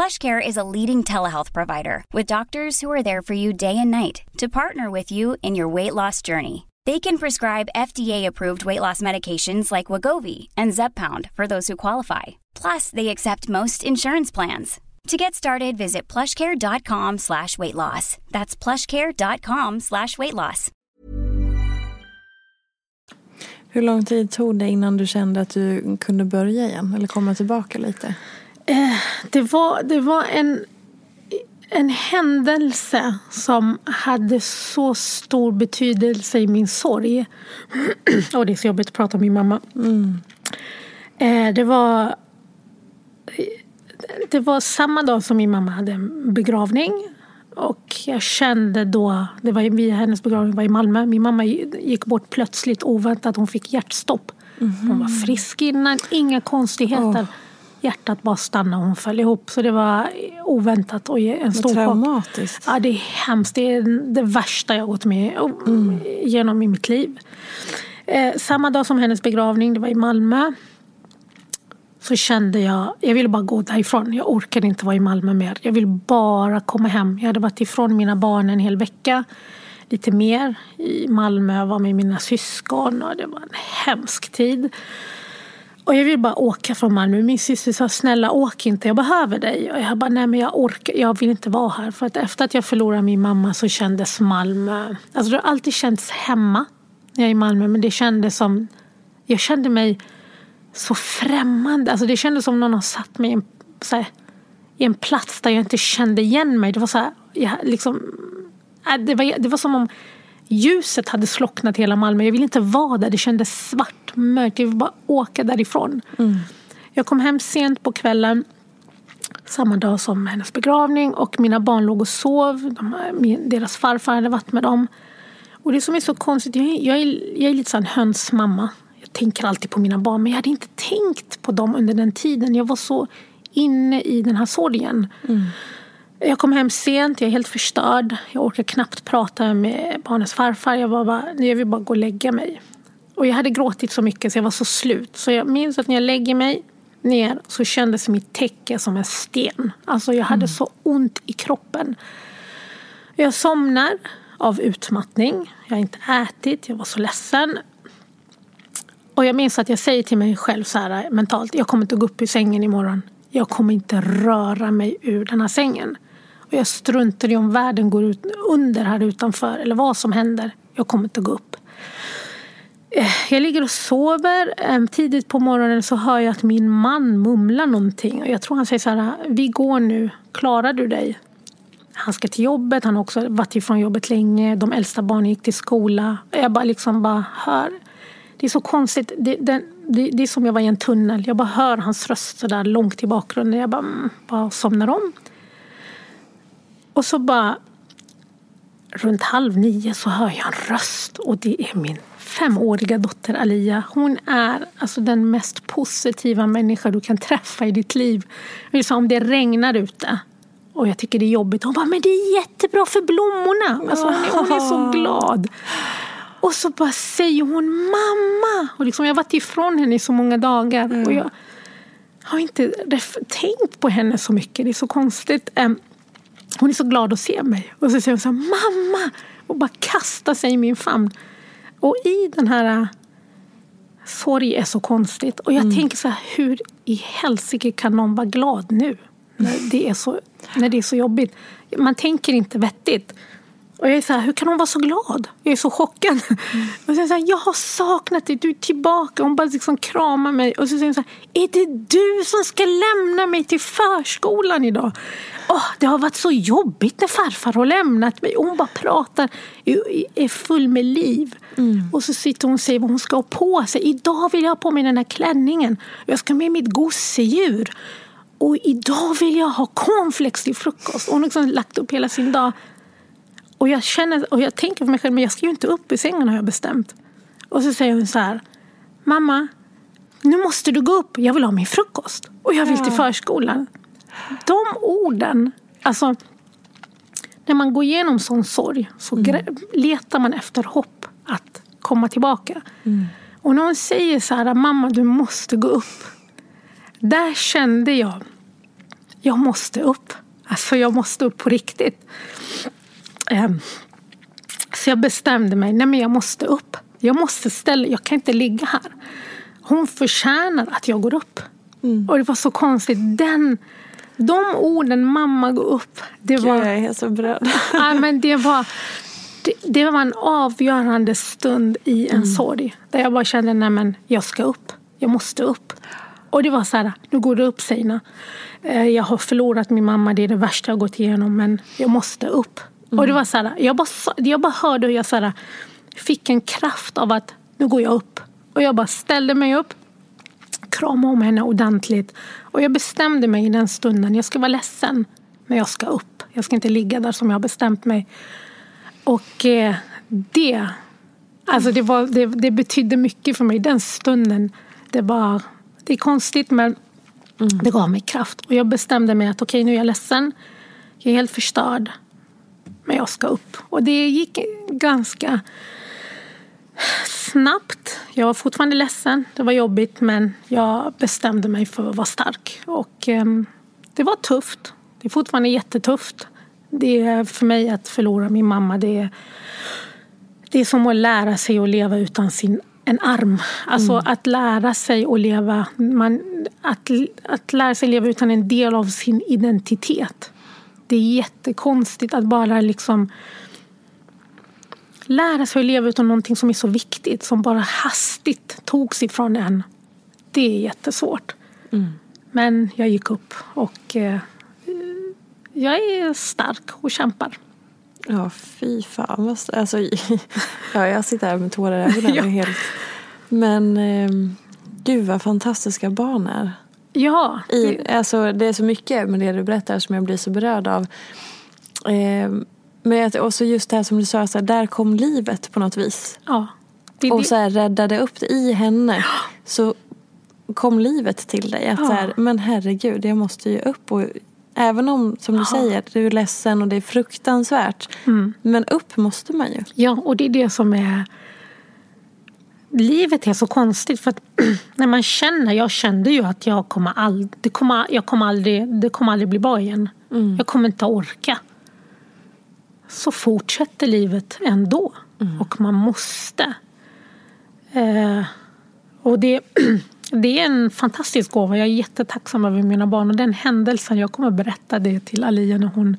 S4: PlushCare is a leading telehealth provider with doctors who are there for you day and night to partner with you in your weight loss journey. They can prescribe FDA-approved weight loss medications like Wagovi and Zepbound for those who qualify. Plus, they accept most insurance plans. To get started, visit plushcare.com slash weight loss. That's plushcare.com slash weight loss.
S1: Hur lång tid tog det innan du kände att du kunde börja igen eller komma tillbaka lite?
S2: Eh, det, var, det var en, en händelse som hade så stor betydelse i min sorg. Och det är så jobbigt att prata om min mamma.
S1: Mm.
S2: Eh, det var det var samma dag som min mamma hade en begravning. Och jag kände då, det var vid hennes begravning var i Malmö. Min mamma gick bort plötsligt oväntat. Hon fick hjärtstopp. Hon var frisk innan, inga konstigheter.
S1: Åh.
S2: Hjärtat bara stannade och hon föll ihop. Så det var oväntat och en stor
S1: Vad
S2: chock.
S1: traumatiskt.
S2: Ja, det är hemskt. Det är det värsta jag gått med genom i mitt liv. Eh, samma dag som hennes begravning, det var i Malmö. Så kände jag, jag ville bara gå därifrån. Jag orkade inte vara i Malmö mer. Jag ville bara komma hem. Jag hade varit ifrån mina barn en hel vecka. Lite mer i Malmö. Jag var med mina syskon och det var en hemsk tid. Och jag vill bara åka från Malmö. Min syster sa snälla åk inte, jag behöver dig. Och jag bara nej men jag orkar, jag vill inte vara här. För att efter att jag förlorade min mamma så kändes Malmö, alltså det har alltid känts hemma när jag är i Malmö. Men det kändes som, jag kände mig så främmande. Alltså det kändes som någon har satt mig i en, så här, i en plats där jag inte kände igen mig. Det var så här, jag, liksom, äh, det, var, det var som om ljuset hade slocknat hela Malmö. Jag ville inte vara där. Det kändes svart, mörkt. Jag ville bara åka därifrån. Jag kom hem sent på kvällen. Samma dag som hennes begravning. Och mina barn låg och sov. De, deras farfar hade varit med dem. Och det som är så konstigt, jag är, jag är, jag är lite så en hönsmamma. Jag tänker alltid på mina barn, men jag hade inte tänkt på dem under den tiden. Jag var så inne i den här sorgen. Jag kom hem sent, jag är helt förstörd. Jag orkar knappt prata med barnens farfar. Jag, var bara, jag vill bara gå och lägga mig. Och jag hade gråtit så mycket så jag var så slut. Så jag minns att när jag lägger mig ner så kändes mitt täcke som en sten. Alltså jag hade så ont i kroppen. Jag somnar av utmattning. Jag har inte ätit, jag var så ledsen. Och jag minns att jag säger till mig själv så här mentalt, jag kommer inte gå upp ur sängen imorgon. Jag kommer inte röra mig ur den här sängen. Och jag struntar i om världen går ut under här utanför eller vad som händer. Jag kommer inte gå upp. Eh, jag ligger och sover. Tidigt på morgonen så hör jag att min man mumlar någonting. Och jag tror han säger så här, vi går nu, klarar du dig? Han ska till jobbet, han har också varit ifrån jobbet länge. De äldsta barnen gick till skola. Jag bara liksom bara hör. Det är så konstigt. Det, det, det, det är som jag var i en tunnel. Jag bara hör hans röst så där långt i bakgrunden. Jag bara, mm, bara somnar om. Och så bara runt halv nio så hör jag en röst och det är min femåriga dotter Alia. Hon är alltså den mest positiva människa du kan träffa i ditt liv. Är som om det regnar ute och jag tycker det är jobbigt. Hon bara, men det är jättebra för blommorna. Alltså, hon, är, hon är så glad. Och så bara säger hon mamma. Och liksom, jag har varit ifrån henne i så många dagar. Och jag har inte tänkt på henne så mycket. Det är så konstigt. Hon är så glad att se mig. Och så säger hon så här, mamma! Och bara kastar sig i min famn. Och i den här äh, sorg är så konstigt. Och jag tänker så här, hur i helsike kan någon vara glad nu? När det, är så, när det är så jobbigt. Man tänker inte vettigt. Och jag är så här, hur kan hon vara så glad? Jag är så chockad. Och så är så här, jag har saknat dig, du är tillbaka. Hon bara liksom kramar mig. Och så säger hon så här, är det du som ska lämna mig till förskolan idag? Åh, det har varit så jobbigt när farfar har lämnat mig. Och hon bara pratar, är- är full med liv. Och så sitter hon och säger vad hon ska ha på sig. Idag vill jag ha på mig den här klänningen. Jag ska med mitt gosedjur. Och idag vill jag ha cornflakes till frukost. Och hon har liksom lagt upp hela sin dag. Och jag känner och jag tänker för mig själv, men jag ska ju inte upp i sängen har jag bestämt. Och så säger hon så här, mamma, nu måste du gå upp, jag vill ha min frukost och jag vill till förskolan. De orden, alltså när man går igenom sån sorg så grä- letar man efter hopp att komma tillbaka. Och när hon säger så här, mamma du måste gå upp. Där kände jag, jag måste upp. Alltså jag måste upp på riktigt. Ehm, så jag bestämde mig, nej men jag måste upp. Jag måste ställa, jag kan inte ligga här. Hon förtjänar att jag går upp. Och det var så konstigt. Den, de orden, mamma gå upp. Det
S1: Gud,
S2: var,
S1: jag är så berörd.
S2: ja, men det, var, det, det var en avgörande stund i en sorg. Där jag bara kände, nej men jag ska upp. Jag måste upp. Och det var så här, nu går det upp Seina. Eh, Jag har förlorat min mamma, det är det värsta jag gått igenom. Men jag måste upp. Och det var så här, jag bara, jag bara hörde hur jag så här, fick en kraft av att nu går jag upp. Och jag bara ställde mig upp kramade om henne ordentligt. Och jag bestämde mig i den stunden, jag ska vara ledsen, men jag ska upp. Jag ska inte ligga där som jag har bestämt mig. Och eh, det, alltså det, var, det, det betydde mycket för mig. Den stunden, det var, det är konstigt men det gav mig kraft. Och jag bestämde mig att okej, nu är jag ledsen. Jag är helt förstörd. Men jag ska upp. Och det gick ganska snabbt. Jag var fortfarande ledsen. Det var jobbigt men jag bestämde mig för att vara stark. Och ehm, det var tufft. Det är fortfarande jättetufft. Det är för mig att förlora min mamma. Det är, det är som att lära sig att leva utan sin en arm. Alltså att lära sig att leva, man, att, att lära sig leva utan en del av sin identitet. Det är jättekonstigt att bara liksom lära sig att leva utan någonting som är så viktigt, som bara hastigt togs ifrån en. Det är jättesvårt. Men jag gick upp och eh, jag är stark och kämpar.
S1: Ja, fy fan. Alltså, ja, jag sitter här med tårar i ögonen.
S2: Ja.
S1: helt... Men eh, gud vad fantastiska barn är.
S2: Ja,
S1: I, alltså, det är så mycket med det du berättar som jag blir så berörd av. Eh, men att- och så just det här som du sa, så här, där kom livet på något vis.
S2: ja. Det,
S1: Och så här, räddade upp det i henne. Så kom livet till dig. Att så här, men herregud, jag måste ju upp. Och, även om, som du säger, du är ledsen och det är fruktansvärt.
S2: Mm.
S1: Men upp måste man ju.
S2: Ja, och det är det som är... Livet är så konstigt för att när man känner, jag kände ju att jag kommer, all, det kommer, jag kommer aldrig, det kommer aldrig bli bra igen. Jag kommer inte orka. Så fortsätter livet ändå. Och man måste. Eh, och det, det är en fantastisk gåva. Jag är jättetacksam över mina barn. Och den händelsen, jag kommer berätta det till Alia när hon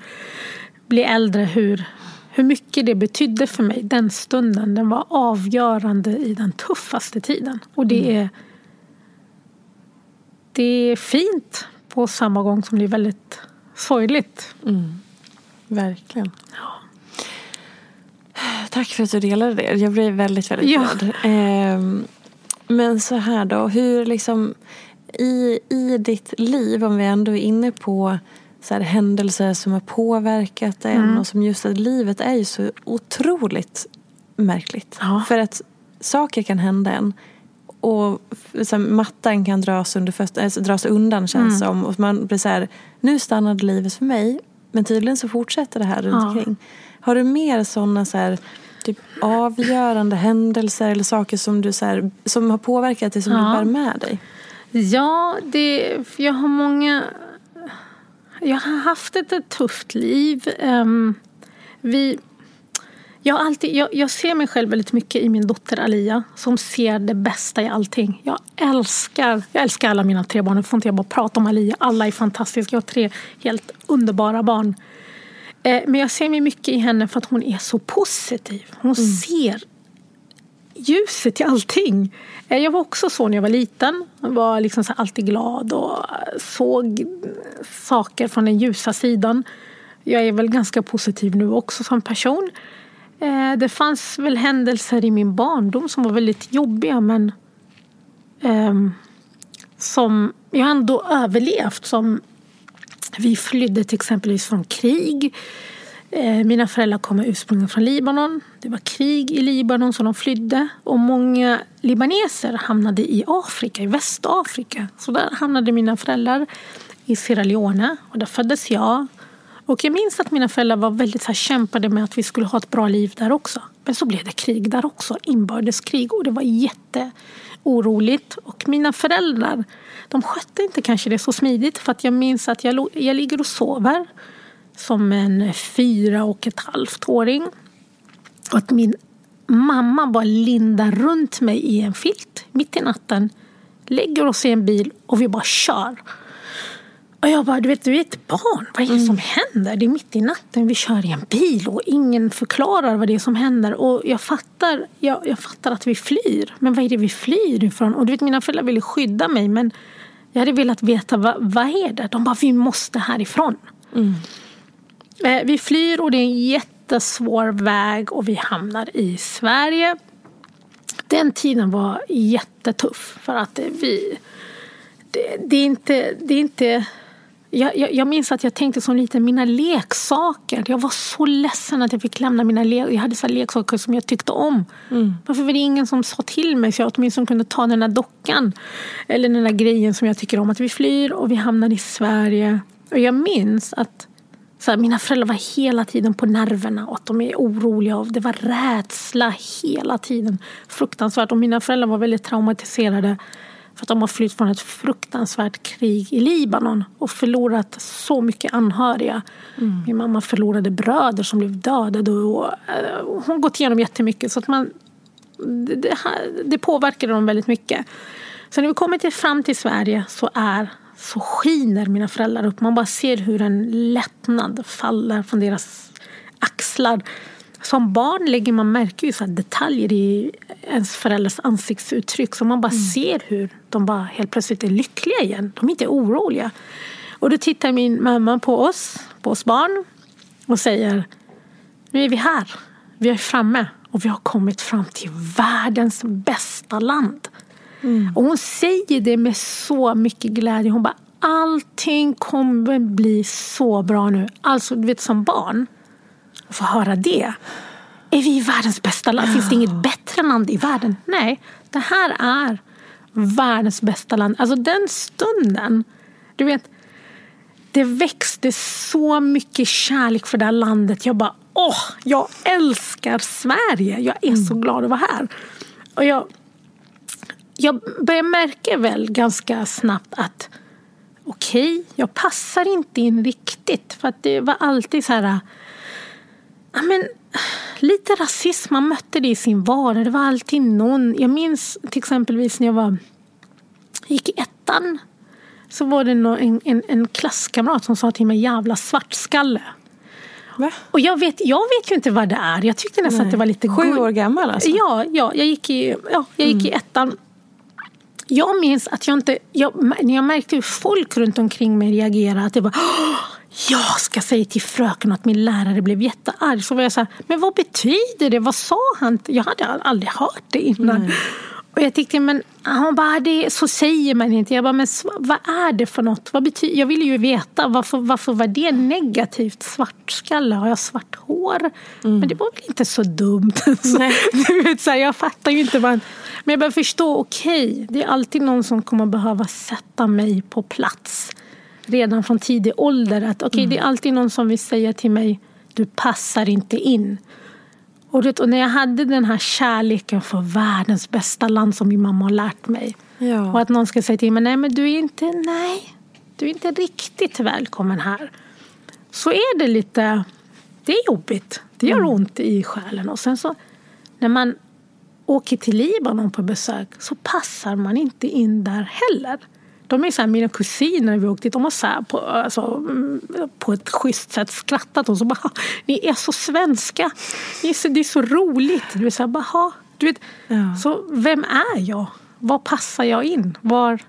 S2: blir äldre. Hur, hur mycket det betydde för mig den stunden. Den var avgörande i den tuffaste tiden. Och det är det är fint på samma gång som det är väldigt sorgligt.
S1: Verkligen. Tack för att du delade det. Jag blev väldigt, väldigt
S2: Ja.
S1: glad. Ehm, men så här då, hur liksom i, i ditt liv, om vi ändå är inne på så här, händelser som har påverkat en
S2: Mm.
S1: och som just att livet är ju så otroligt märkligt.
S2: Ja.
S1: För att saker kan hända en och så här, mattan kan dras, under föt- alltså, dras undan känns
S2: Mm.
S1: som. Och man blir så här, nu stannade livet för mig. Men tydligen så fortsätter det här runt
S2: Ja.
S1: omkring. Har du mer sådana så här, typ avgörande händelser eller saker som, du, så här, som har påverkat dig som du
S2: Ja.
S1: bär med dig?
S2: Ja, det, jag har många... Jag har haft ett, ett tufft liv. Ehm, vi, jag, alltid, jag, jag ser mig själv väldigt mycket i min dotter Alia som ser det bästa i allting. Jag älskar, jag älskar alla mina tre barn. Nu får inte jag bara prata om Alia. Alla är fantastiska. Jag har tre helt underbara barn. Eh, men jag ser mig mycket i henne för att hon är så positiv. Hon ser ljuset i allting. Eh, jag var också så när jag var liten. Jag var liksom så alltid glad och såg saker från den ljusa sidan. Jag är väl ganska positiv nu också som person. Eh, det fanns väl händelser i min barndom som var väldigt jobbiga men ehm, som jag ändå överlevt. Som vi flydde till exempelvis från krig. Eh, mina föräldrar kommer ursprungligen från Libanon. Det var krig i Libanon så de flydde. Och många libaneser hamnade i Afrika, i Västafrika. Så där hamnade mina föräldrar i Sierra Leone och där föddes jag. Och jag minns att mina föräldrar var väldigt så här, kämpade med att vi skulle ha ett bra liv där också. Men så blev det krig där också, inbördeskrig och det var jätteoroligt. Och mina föräldrar, de skötte inte kanske det så smidigt för att jag minns att jag, jag ligger och sover som en fyra och ett halvt åring. Och att min mamma bara lindar runt mig i en filt mitt i natten. Lägger oss i en bil och vi bara kör. Och jag bara, du vet, du är ett barn. Vad är det som händer? Det är mitt i natten. Vi kör i en bil och ingen förklarar vad det är som händer. Och jag fattar, jag, jag fattar att vi flyr. Men vad är det vi flyr ifrån? Och du vet, mina föräldrar ville skydda mig. Men jag hade velat veta, vad, vad är det? De bara, vi måste härifrån. Mm. Eh, vi flyr och det är en jättesvår väg och vi hamnar i Sverige. Den tiden var jättetuff för att vi... Det, det är inte... Det är inte jag, jag, jag, minns att jag tänkte som liten, mina leksaker. Jag var så ledsen att jag fick lämna mina leksaker. Jag hade så leksaker som jag tyckte om. Mm. Varför var det ingen som sa till mig så jag åtminstone kunde ta den där dockan? Eller den där grejen som jag tycker om. Att vi flyr och vi hamnar i Sverige. Och jag minns att så här, mina föräldrar var hela tiden på nerverna och att de är oroliga. Och det var rädsla hela tiden. Fruktansvärt. Och mina föräldrar var väldigt traumatiserade för att de har flytt från ett fruktansvärt krig i Libanon och förlorat så mycket anhöriga. Mm. Min mamma förlorade bröder som blev dödade. Och, uh, hon har gått igenom jättemycket. Så att man, det, det, det påverkade dem väldigt mycket. Så när vi kommer till, fram till Sverige så är så skiner mina föräldrar upp. Man bara ser hur en lättnad faller från deras axlar. Som barn lägger man märke ju så detaljer i ens föräldrars ansiktsuttryck. Så man bara mm. ser hur de bara helt plötsligt är lyckliga igen. De är inte oroliga. Och då tittar min mamma på oss, på oss barn och säger Nu är vi här. Vi är framme och vi har kommit fram till världens bästa land. Mm. Och hon säger det med så mycket glädje. Hon bara, allting kommer bli så bra nu. Alltså, du vet som barn, att få höra det. Är vi världens bästa land? Finns det inget bättre land i världen? Nej, det här är världens bästa land. Alltså den stunden, du vet, det växte så mycket kärlek för det här landet. Jag bara, åh, jag älskar Sverige. Jag är så mm. glad att vara här. Och jag jag började märka väl ganska snabbt att okej, okay, jag passar inte in riktigt. För att det var alltid så här... Ja, men, lite rasism, man mötte det i sin vardag. Det var alltid någon... Jag minns till exempelvis när jag var, gick i ettan. Så var det en, en, en klasskamrat som sa till mig jävla svartskalle. Va? Och jag vet, jag vet ju inte vad det är. Jag tyckte nästan Nej. att det var lite...
S1: Sju år gammal alltså?
S2: Ja, ja jag gick i, ja, jag gick mm. i ettan. Jag minns att jag inte... Jag, när jag märkte hur folk runt omkring mig reagerade. Att det var jag ska säga till fröken att min lärare blev jättearg. Så var jag så här, men vad betyder det? Vad sa han? Jag hade aldrig hört det innan. Nej. Och jag tyckte, men han bara, det, så säger man inte. Jag bara, men vad är det för något? Vad betyder, jag ville ju veta, varför, varför var det negativt? Svartskalle, har jag svart hår? Mm. Men det var väl inte så dumt? så, du vet, så här, jag fattar ju inte vad men jag börjar förstå, okej, okay, det är alltid någon som kommer behöva sätta mig på plats. Redan från tidig ålder. Att, okay, mm. Det är alltid någon som vill säga till mig, du passar inte in. Och, det, och när jag hade den här kärleken för världens bästa land som min mamma har lärt mig. Ja. Och att någon ska säga till mig, nej men du är inte, nej, du är inte riktigt välkommen här. Så är det lite, det är jobbigt. Det gör mm. ont i själen. Och sen så när man åker till Libanon på besök så passar man inte in där heller. De är så här, mina kusiner vi åkte dit, de har så här på, alltså, mm, på ett schysst sätt skrattat och så bara Ni är så svenska. Ni är så, det är så roligt. Du är så här, bara, du vet, ja. Så vem är jag? Var passar jag in? Var,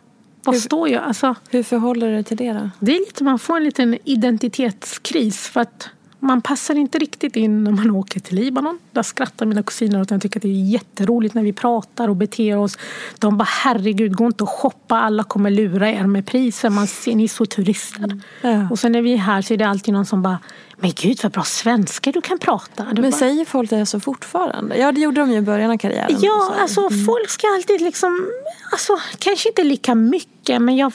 S2: var hur, står jag? Alltså,
S1: hur förhåller du dig till det då?
S2: Det är lite, man får en liten identitetskris. För att Man passar inte riktigt in när man åker till Libanon. Där skrattar mina kusiner åt jag tycker att det är jätteroligt när vi pratar och beter oss. De bara herregud, gå inte och shoppa, alla kommer lura er med priser. Man ser, ni är så turister.
S1: Mm. Ja.
S2: Och sen när vi är här så är det alltid någon som bara men gud vad bra svenska du kan prata. Du
S1: Men
S2: bara,
S1: säger folk det så fortfarande? Ja, det gjorde de ju i början av karriären.
S2: Ja, alltså folk ska alltid liksom, alltså kanske inte lika mycket men jag,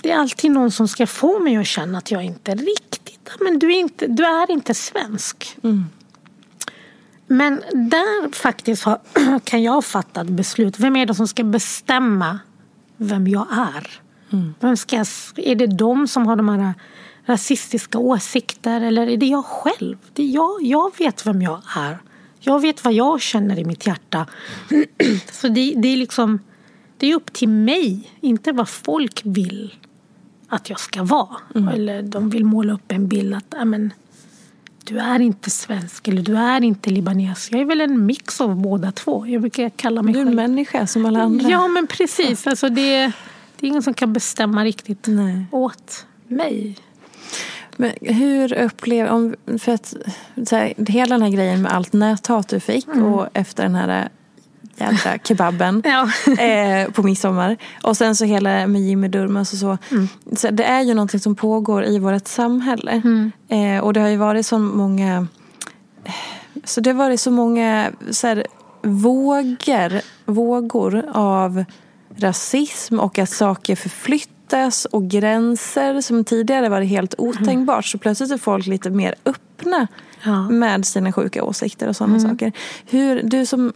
S2: det är alltid någon som ska få mig att känna att jag inte riktigt, men du är inte, du är inte svensk. Men där faktiskt har, kan jag fatta ett beslut. Vem är det som ska bestämma vem jag är? Vem ska, jag- är det de som har de här rasistiska åsikter eller är det jag själv? Det är jag, jag vet vem jag är. Jag vet vad jag känner i mitt hjärta. Så det, det är liksom det är upp till mig, inte vad folk vill att jag ska vara. Eller de vill måla upp en bild att "Ja, men, du är inte svensk eller du är inte libanes. Jag är väl en mix av båda två. Jag brukar kalla mig
S1: Du är en människa som alla andra.
S2: Ja, men precis. Alltså det, det är ingen som kan bestämma riktigt
S1: Nej.
S2: åt mig.
S1: Men hur upplever... Om, för att, så här, hela den här grejen med allt näthat du fick och efter den här jädra kebaben
S2: Ja.
S1: eh, på midsommar. Och sen så hela med Jimmy Durmaz och så. så. Det är ju någonting som pågår i vårt samhälle. Eh, och det har ju varit så många... Så det har varit så många så här, vågor, vågor av rasism och att saker förflyttas och gränser som tidigare var helt otänkbart. Så plötsligt är folk lite mer öppna
S2: Ja.
S1: med sina sjuka åsikter och sådana saker. Hur, du som,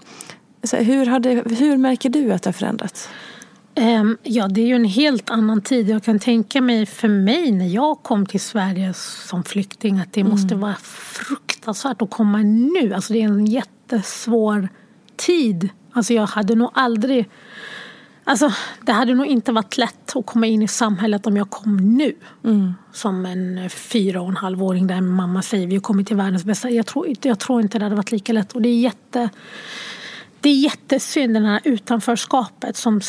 S1: hur, har det, hur märker du att det har förändrats?
S2: Ehm, ja, det är ju en helt annan tid. Jag kan tänka mig för mig när jag kom till Sverige som flykting att det måste vara fruktansvärt att komma nu. Alltså det är en jättesvår tid. Alltså jag hade nog aldrig... Alltså det hade nog inte varit lätt att komma in i samhället om jag kom nu. Som en fyra och en halvåring där mamma säger vi har kommit till världens bästa. Jag tror, inte- jag tror inte det hade varit lika lätt. Och det är jätte... Det är jättesynd det här utanförskapet som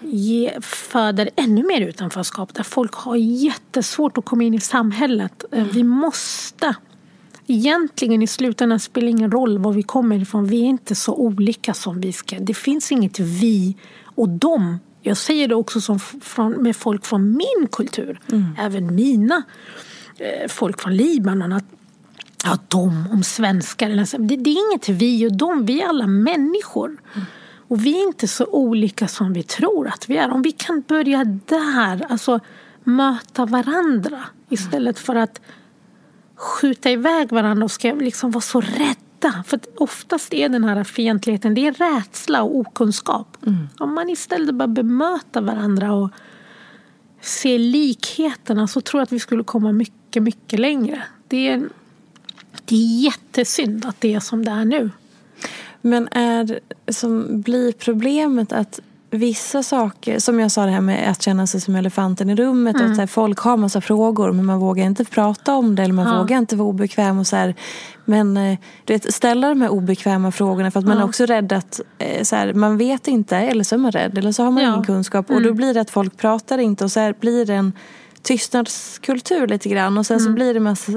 S2: ge, föder ännu mer utanförskap. Där folk har jättesvårt att komma in i samhället. Eh, Vi måste. Egentligen i slutändan spelar det ingen roll var vi kommer ifrån. Vi är inte så olika som vi ska. Det finns inget vi och dem. Jag säger det också som från, med folk från min kultur. Även mina eh, folk från Libanon. Att ja, de om svenskar. Det, det är inget vi och dem, vi är alla människor. Och vi är inte så olika som vi tror att vi är. Om vi kan börja där, alltså möta varandra istället för att skjuta iväg varandra och ska liksom vara så rädda. För oftast är den här fientligheten, det är rädsla och okunskap. Om man istället bara bemöta varandra och se likheterna så tror jag att vi skulle komma mycket, mycket längre. Det är, det är jättesynd att det är som det är nu.
S1: Men är, som blir problemet att vissa saker, som jag sa det här med att känna sig som elefanten i rummet. Och att så här, folk har massa frågor men man vågar inte prata om det eller man
S2: Ja.
S1: vågar inte vara obekväm. Och så här, men eh, du vet, ställa de här obekväma frågorna för att man är också rädd att eh, så här, man vet inte eller så är man rädd eller så har man
S2: Ja.
S1: ingen kunskap. Och då blir det att folk pratar inte och så blir det en tystnadskultur lite grann och sen så blir det massa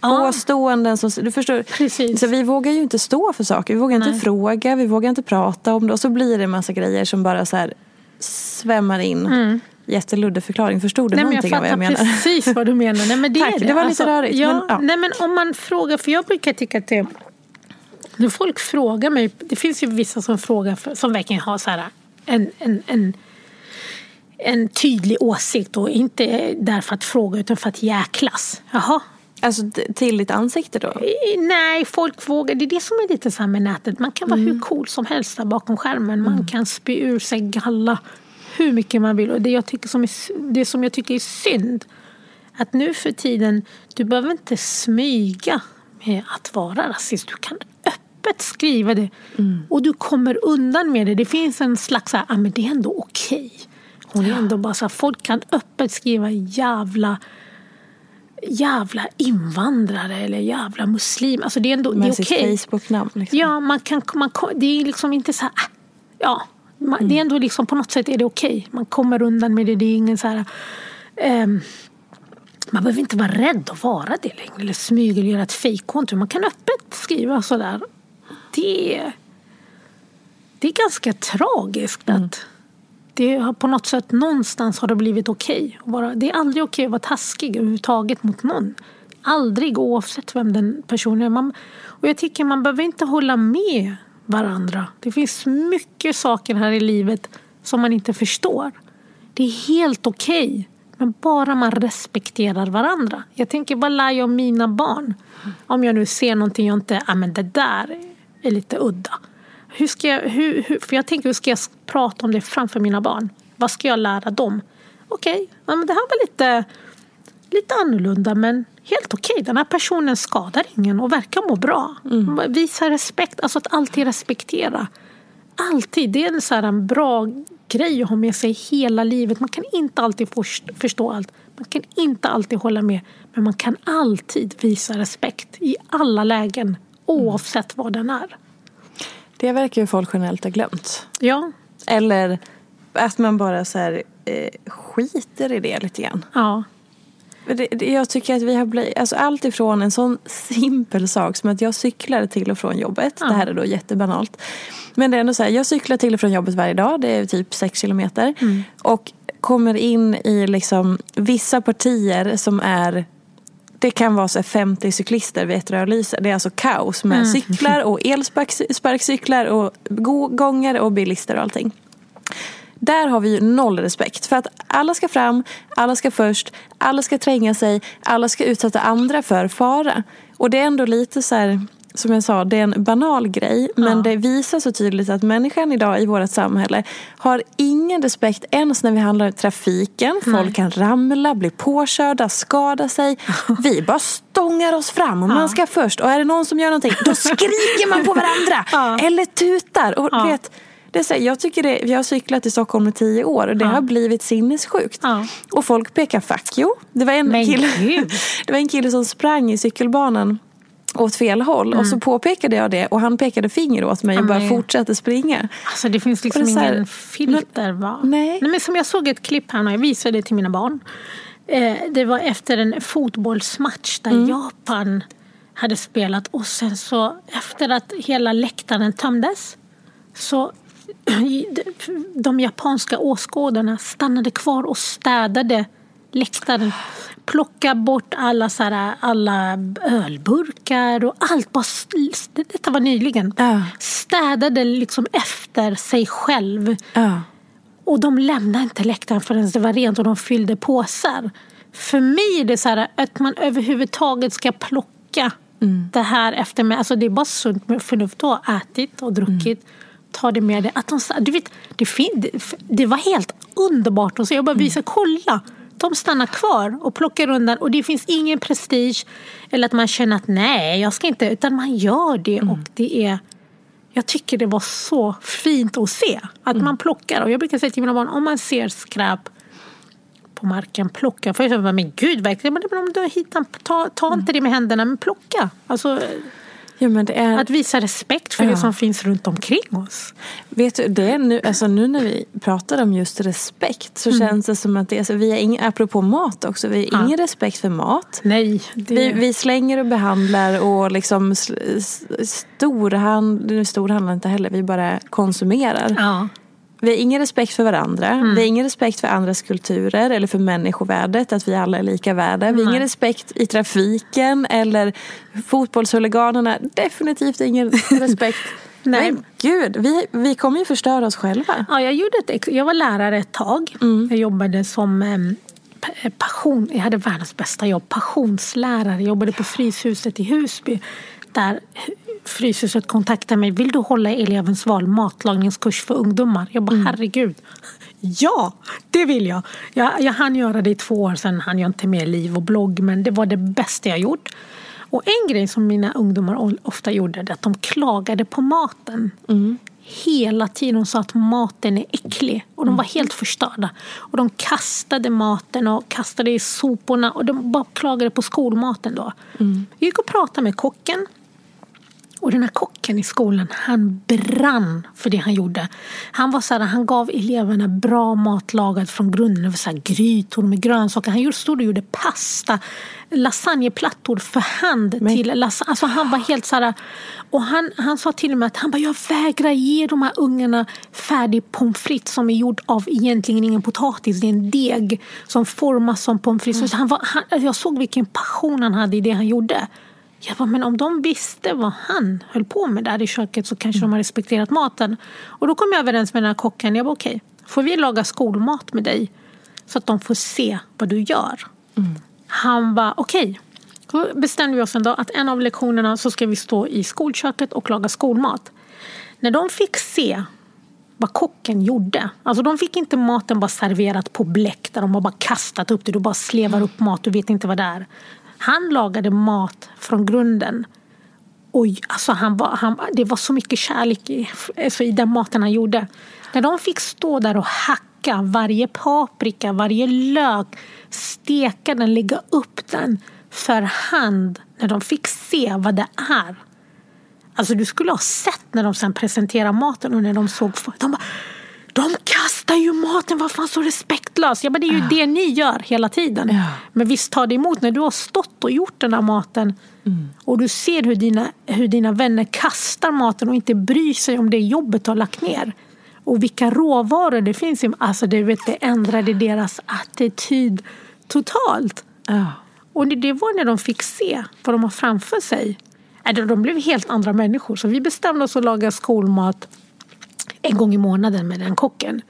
S2: Ja.
S1: påståenden. Som, du förstår,
S2: Precis.
S1: så vi vågar ju inte stå för saker. Vi vågar inte
S2: Nej.
S1: fråga, vi vågar inte prata om det. Och så blir det massa grejer som bara så här svämmar in. Jätteluddig förklaring. Förstod du
S2: Mm. Nej, men jag
S1: någonting av vad jag
S2: fattar
S1: menar?
S2: precis vad du menar. Nej, men det,
S1: Tack,
S2: är det.
S1: det var lite rörigt,
S2: Ja,
S1: men, ja.
S2: Nej, men om man frågar, för jag brukar tycka att det... När folk frågar mig, det finns ju vissa som frågar, för, som verkligen har så här, en, en, en, en tydlig åsikt och inte därför att fråga utan för att jäklas. Jaha,
S1: Alltså till ditt ansikte då?
S2: Eh, Nej, folk vågar. Det är det som är lite så här med nätet. Man kan vara
S1: Mm.
S2: hur cool som helst där bakom skärmen. Man kan spy ur sig galla hur mycket man vill. Och det, jag tycker som är, det som jag tycker är synd, att nu för tiden, du behöver inte smyga med att vara rasist. Du kan öppet skriva det.
S1: Mm.
S2: Och du kommer undan med det. Det finns en slags, så här, ah, men det är ändå okej. Hon är ändå bara så här, folk kan öppet skriva jävla jävla invandrare eller jävla muslim. Alltså det är ändå det är
S1: Med sitt
S2: okej.
S1: Facebook-namn. Liksom.
S2: Ja, man kan, man, det är liksom inte så här... ah, Ja, man,
S1: Mm.
S2: det är ändå liksom på något sätt är det okej. Man kommer undan med det. Det är ingen så här... ehm, man behöver inte vara rädd att vara det längre. Eller smyga eller göra ett fejkkonto. Man kan öppet skriva sådär. Det, det är ganska tragiskt att det har på något sätt någonstans har det blivit okej. Okay det är aldrig okej okay att vara taskig överhuvudtaget mot någon. Aldrig oavsett vem den personen är. Man, och jag tycker man behöver inte hålla med varandra. Det finns mycket saker här i livet som man inte förstår. Det är helt okej. Okay, men bara man respekterar varandra. Jag tänker, vad lär jag om mina barn? Om jag nu ser någonting jag inte, ja men det där är lite udda. Hur ska jag, hur, hur, för jag tänker, hur ska jag prata om det framför mina barn? Vad ska jag lära dem? Okej, okay, ja, det här var lite, lite annorlunda men helt okej. Okay. Den här personen skadar ingen och verkar må bra. Mm. Visa respekt, alltså att alltid respektera. Alltid. Det är en, så en bra grej att ha med sig hela livet. Man kan inte alltid förstå allt. Man kan inte alltid hålla med. Men man kan alltid visa respekt i alla lägen. Oavsett vad den är.
S1: Det verkar ju folk generellt ha glömt.
S2: Ja.
S1: Eller att man bara så här, eh, skiter i det lite grann.
S2: Ja.
S1: Det, det, jag tycker att vi har blivit, alltså allt ifrån en sån simpel sak som att jag cyklar till och från jobbet. Ja. Det här är då jättebanalt. Men det är ändå så här, jag cyklar till och från jobbet varje dag. Det är typ sex kilometer. Mm. Och kommer in i liksom vissa partier som är det kan vara så 50 cyklister vid ett rödlyse. Det är alltså kaos med mm. cyklar och elsparkcyklar och gånger och bilister och allting. Där har vi ju noll respekt. För att alla ska fram, alla ska först, alla ska tränga sig, alla ska utsätta andra för fara. Och det är ändå lite så här, som jag sa, det är en banal grej. Men ja. det visar så tydligt att människan idag i vårt samhälle har ingen respekt ens när vi handlar i trafiken. Folk Nej. kan ramla, bli påkörda, skada sig. Vi bara stångar oss fram och ja. man ska först. Och är det någon som gör någonting, då skriker man på varandra. Ja. Eller tutar. Och vet, det är så, jag, tycker det, jag har cyklat i Stockholm i tio år och det ja. har blivit sinnessjukt. Ja. Och folk pekar fuck you. Det var, en kille, det var en kille som sprang i cykelbanan åt fel håll. Mm. Och så mm. påpekade jag det och han pekade finger åt mig och bara fortsatte springa.
S2: Alltså det finns liksom det ingen här, filter va?
S1: Nej.
S2: nej. men som jag såg ett klipp här och jag visade det till mina barn. Eh, det var efter en fotbollsmatch där mm. Japan hade spelat och sen så efter att hela läktaren tömdes så de japanska åskådarna stannade kvar och städade läktaren. Plocka bort alla, så här, alla ölburkar och allt. Bara, detta var nyligen. Ja. Städade liksom efter sig själv.
S1: Ja.
S2: Och de lämnade inte läktaren förrän det var rent och de fyllde påsar. För mig är det så här att man överhuvudtaget ska plocka mm. det här efter mig. Alltså det är bara sunt med förnuft att ha ätit och druckit. Mm ta det med dig. Att de, du vet, det, fin, det var helt underbart att se. Jag bara visade, kolla! De stannar kvar och plockar undan och det finns ingen prestige eller att man känner att nej, jag ska inte, utan man gör det mm. och det är jag tycker det var så fint att se att mm. man plockar. Och jag brukar säga till mina barn, om man ser skräp på marken, plocka. För jag säger, men gud, verkligen, men om du hittar, ta, ta inte det med händerna, men plocka. Alltså,
S1: Ja, är...
S2: Att visa respekt för ja. det som finns runt omkring oss.
S1: Vet du, det är nu, alltså nu när vi pratar om just respekt så mm. känns det som att det är, så, vi har ing, apropå mat också, vi har ja. ingen respekt för mat.
S2: Nej.
S1: Det... Vi, vi, slänger och behandlar och liksom storhandlar, storhandlar inte heller, vi bara konsumerar. Vi har ingen respekt för varandra. Mm. Vi har ingen respekt för andras kulturer eller för människovärdet, att vi alla är lika värda. Vi har ingen respekt i trafiken eller fotbollshuliganerna. Definitivt ingen respekt. Nej. Men gud, vi, vi kommer ju förstöra oss själva.
S2: Ja, jag, gjorde ett, jag var lärare ett tag. Mm. Jag jobbade som eh, passion, jag hade världens bästa jobb, passionslärare. Jag jobbade på Fryshuset i Husby. Där Fryshuset kontaktade mig. Vill du hålla elevens val matlagningskurs för ungdomar? Jag bara, mm. herregud. Ja, det vill jag. jag. Jag hann göra det i två år, sen hann jag inte med liv och blogg. Men det var det bästa jag gjort. Och en grej som mina ungdomar ofta gjorde, är att de klagade på maten.
S1: Mm.
S2: Hela tiden. De sa att maten är äcklig. Och de mm. var helt förstörda. Och de kastade maten och kastade i soporna. Och de bara klagade på skolmaten då.
S1: Mm.
S2: Jag gick och pratade med kocken Och den här kocken i skolan, han brann för det han gjorde. Han var så här, han gav eleverna bra mat lagad från grunden. Det var så här, grytor med grönsaker. Han stod och gjorde pasta, lasagneplattor för hand Men... till lasagne. Alltså han var helt så här, och han, han sa till och med att han bara, jag vägrar ge de här ungarna färdig pommes frites som är gjord av egentligen ingen potatis. Det är en deg som formas som pommes frites. Mm. Han var, han, jag såg vilken passion han hade i det han gjorde. Jag bara, men om de visste vad han höll på med där i köket så kanske mm. de har respekterat maten. Och då kom jag överens med den här kocken. Jag bara, okej, okay, får vi laga skolmat med dig? Så att de får se vad du gör. Mm. Han var okej. Okay. Då bestämde vi oss en dag att en av lektionerna så ska vi stå i skolköket och laga skolmat. När de fick se vad kocken gjorde. Alltså de fick inte maten bara serverat på bläck där de har bara kastat upp det. Du bara slevar upp mat, du vet inte vad det är. Han lagade mat från grunden. Och alltså han var, han, det var så mycket kärlek i, alltså i den maten han gjorde. När de fick stå där och hacka varje paprika, varje lök, steka den, lägga upp den för hand. När de fick se vad det är. Alltså du skulle ha sett när de sen presenterade maten och när de såg... De bara, de kastar ju maten, vad fan så respektlöst. Ja, men det är ju ja. det ni gör hela tiden. Ja. Men visst tar det emot när du har stått och gjort den där maten mm. och du ser hur dina, hur dina vänner kastar maten och inte bryr sig om det jobbet du har lagt ner. Och vilka råvaror det finns i. Alltså det, vet, det ändrade deras attityd totalt. Ja. Och det, det var när de fick se vad de har framför sig. De blev helt andra människor. Så vi bestämde oss att laga skolmat en gång i månaden med den kocken.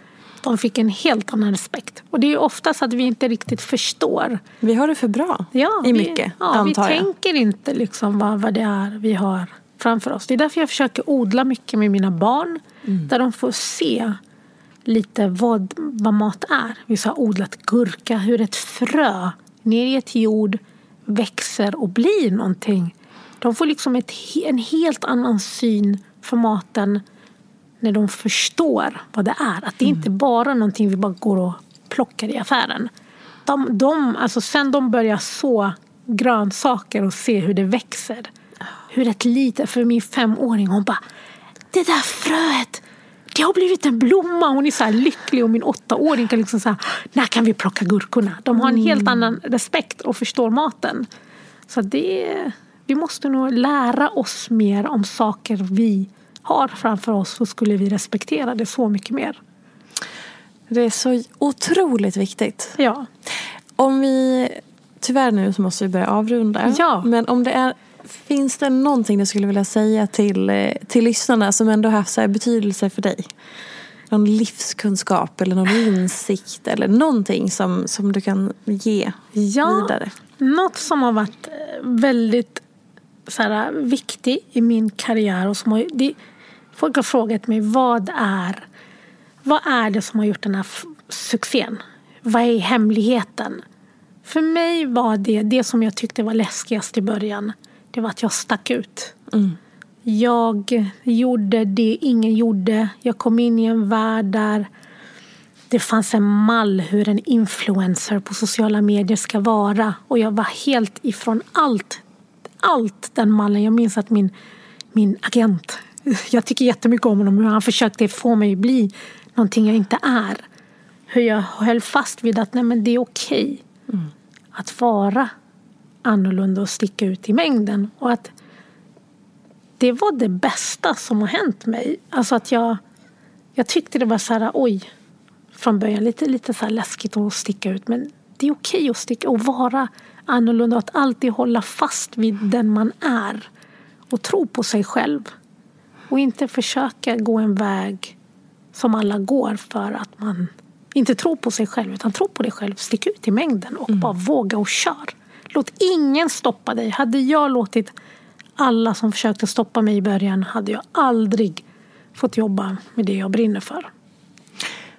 S2: De fick en helt annan respekt. Och det är oftast att vi inte riktigt förstår.
S1: Vi har det för bra
S2: ja,
S1: i mycket,
S2: ja, antar vi jag. Vi tänker inte liksom vad, vad det är vi har framför oss. Det är därför jag försöker odla mycket med mina barn. Mm. Där de får se lite vad, vad mat är. Vi har odlat gurka, hur ett frö ner i ett jord växer och blir någonting. De får liksom ett, en helt annan syn för maten när de förstår vad det är. Att det mm. inte bara är någonting vi bara går och plockar i affären. De, de, alltså sen de börjar så grönsaker och se hur det växer. Hur ett litet, för min femåring hon bara Det där fröet det har blivit en blomma. Hon är så lycklig och min åttaåring kan liksom säga när kan vi plocka gurkorna? De har en helt mm. annan respekt och förstår maten. Så det, vi måste nog lära oss mer om saker vi har framför oss så skulle vi respektera det så mycket mer.
S1: Det är så otroligt viktigt.
S2: Ja.
S1: Om vi, tyvärr nu så måste vi börja avrunda.
S2: Ja.
S1: Men om det är, finns det någonting du skulle vilja säga till, till lyssnarna som ändå har så betydelse för dig? Någon livskunskap eller någon insikt eller någonting som, som du kan ge ja, vidare?
S2: Något som har varit väldigt så här, viktig i min karriär och som har, det, Folk har frågat mig vad är, vad är det som har gjort den här succén? Vad är hemligheten? För mig var det, det som jag tyckte var läskigast i början, det var att jag stack ut. Mm. Jag gjorde det ingen gjorde. Jag kom in i en värld där det fanns en mall hur en influencer på sociala medier ska vara. Och jag var helt ifrån allt, allt den mallen. Jag minns att min, min agent jag tycker jättemycket om honom. Hur han försökte få mig att bli någonting jag inte är. Hur jag höll fast vid att nej, men det är okej mm. att vara annorlunda och sticka ut i mängden. Och att det var det bästa som har hänt mig. Alltså att jag, jag tyckte det var så här, oj, från början lite, lite så läskigt att sticka ut. Men det är okej att sticka och vara annorlunda och att alltid hålla fast vid den man är. Och tro på sig själv. Och inte försöka gå en väg som alla går för att man inte tror på sig själv utan tror på dig själv. Stick ut i mängden och mm. bara våga och kör. Låt ingen stoppa dig. Hade jag låtit alla som försökte stoppa mig i början hade jag aldrig fått jobba med det jag brinner för.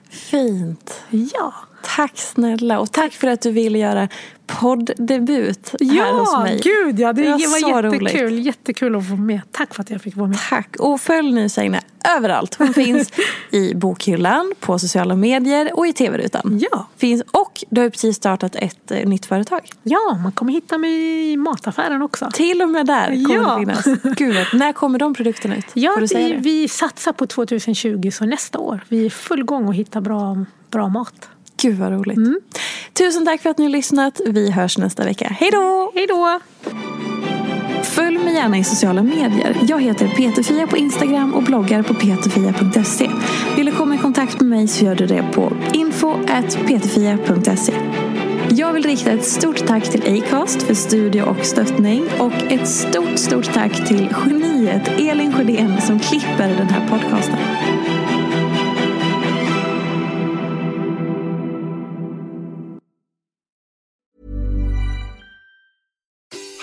S1: Fint.
S2: Ja.
S1: Tack snälla och tack för att du ville göra podddebut här hos
S2: Ja,
S1: mig.
S2: gud ja. Det,
S1: Det var
S2: var, jättekul.
S1: roligt.
S2: Jättekul att få vara med. Tack för att jag fick vara med.
S1: Tack. Och följ nu Seina överallt. Hon finns i bokhyllan, på sociala medier och i tv-rutan.
S2: Ja.
S1: Finns, och du har precis startat ett eh, nytt företag.
S2: Ja, man kommer hitta mig i mataffären också.
S1: Till och med där kommer
S2: Ja.
S1: det finnas. Gud, när kommer de produkterna ut?
S2: Ja,
S1: Får du säga
S2: vi, vi satsar på 2020, så nästa år. Vi är i full gång att hitta bra, bra mat.
S1: Gud vad roligt.
S2: Mm.
S1: Tusen tack för att ni har lyssnat. Vi hörs nästa vecka. Hej då!
S2: Hej då!
S1: Följ mig gärna i sociala medier. Jag heter Peterfia på Instagram och bloggar på peterfia.se. Vill du komma i kontakt med mig så gör du det på info.peterfia.se. Jag vill rikta ett stort tack till Acast för studie och stöttning och ett stort, stort tack till geniet Elin Sjödén som klipper den här podcasten.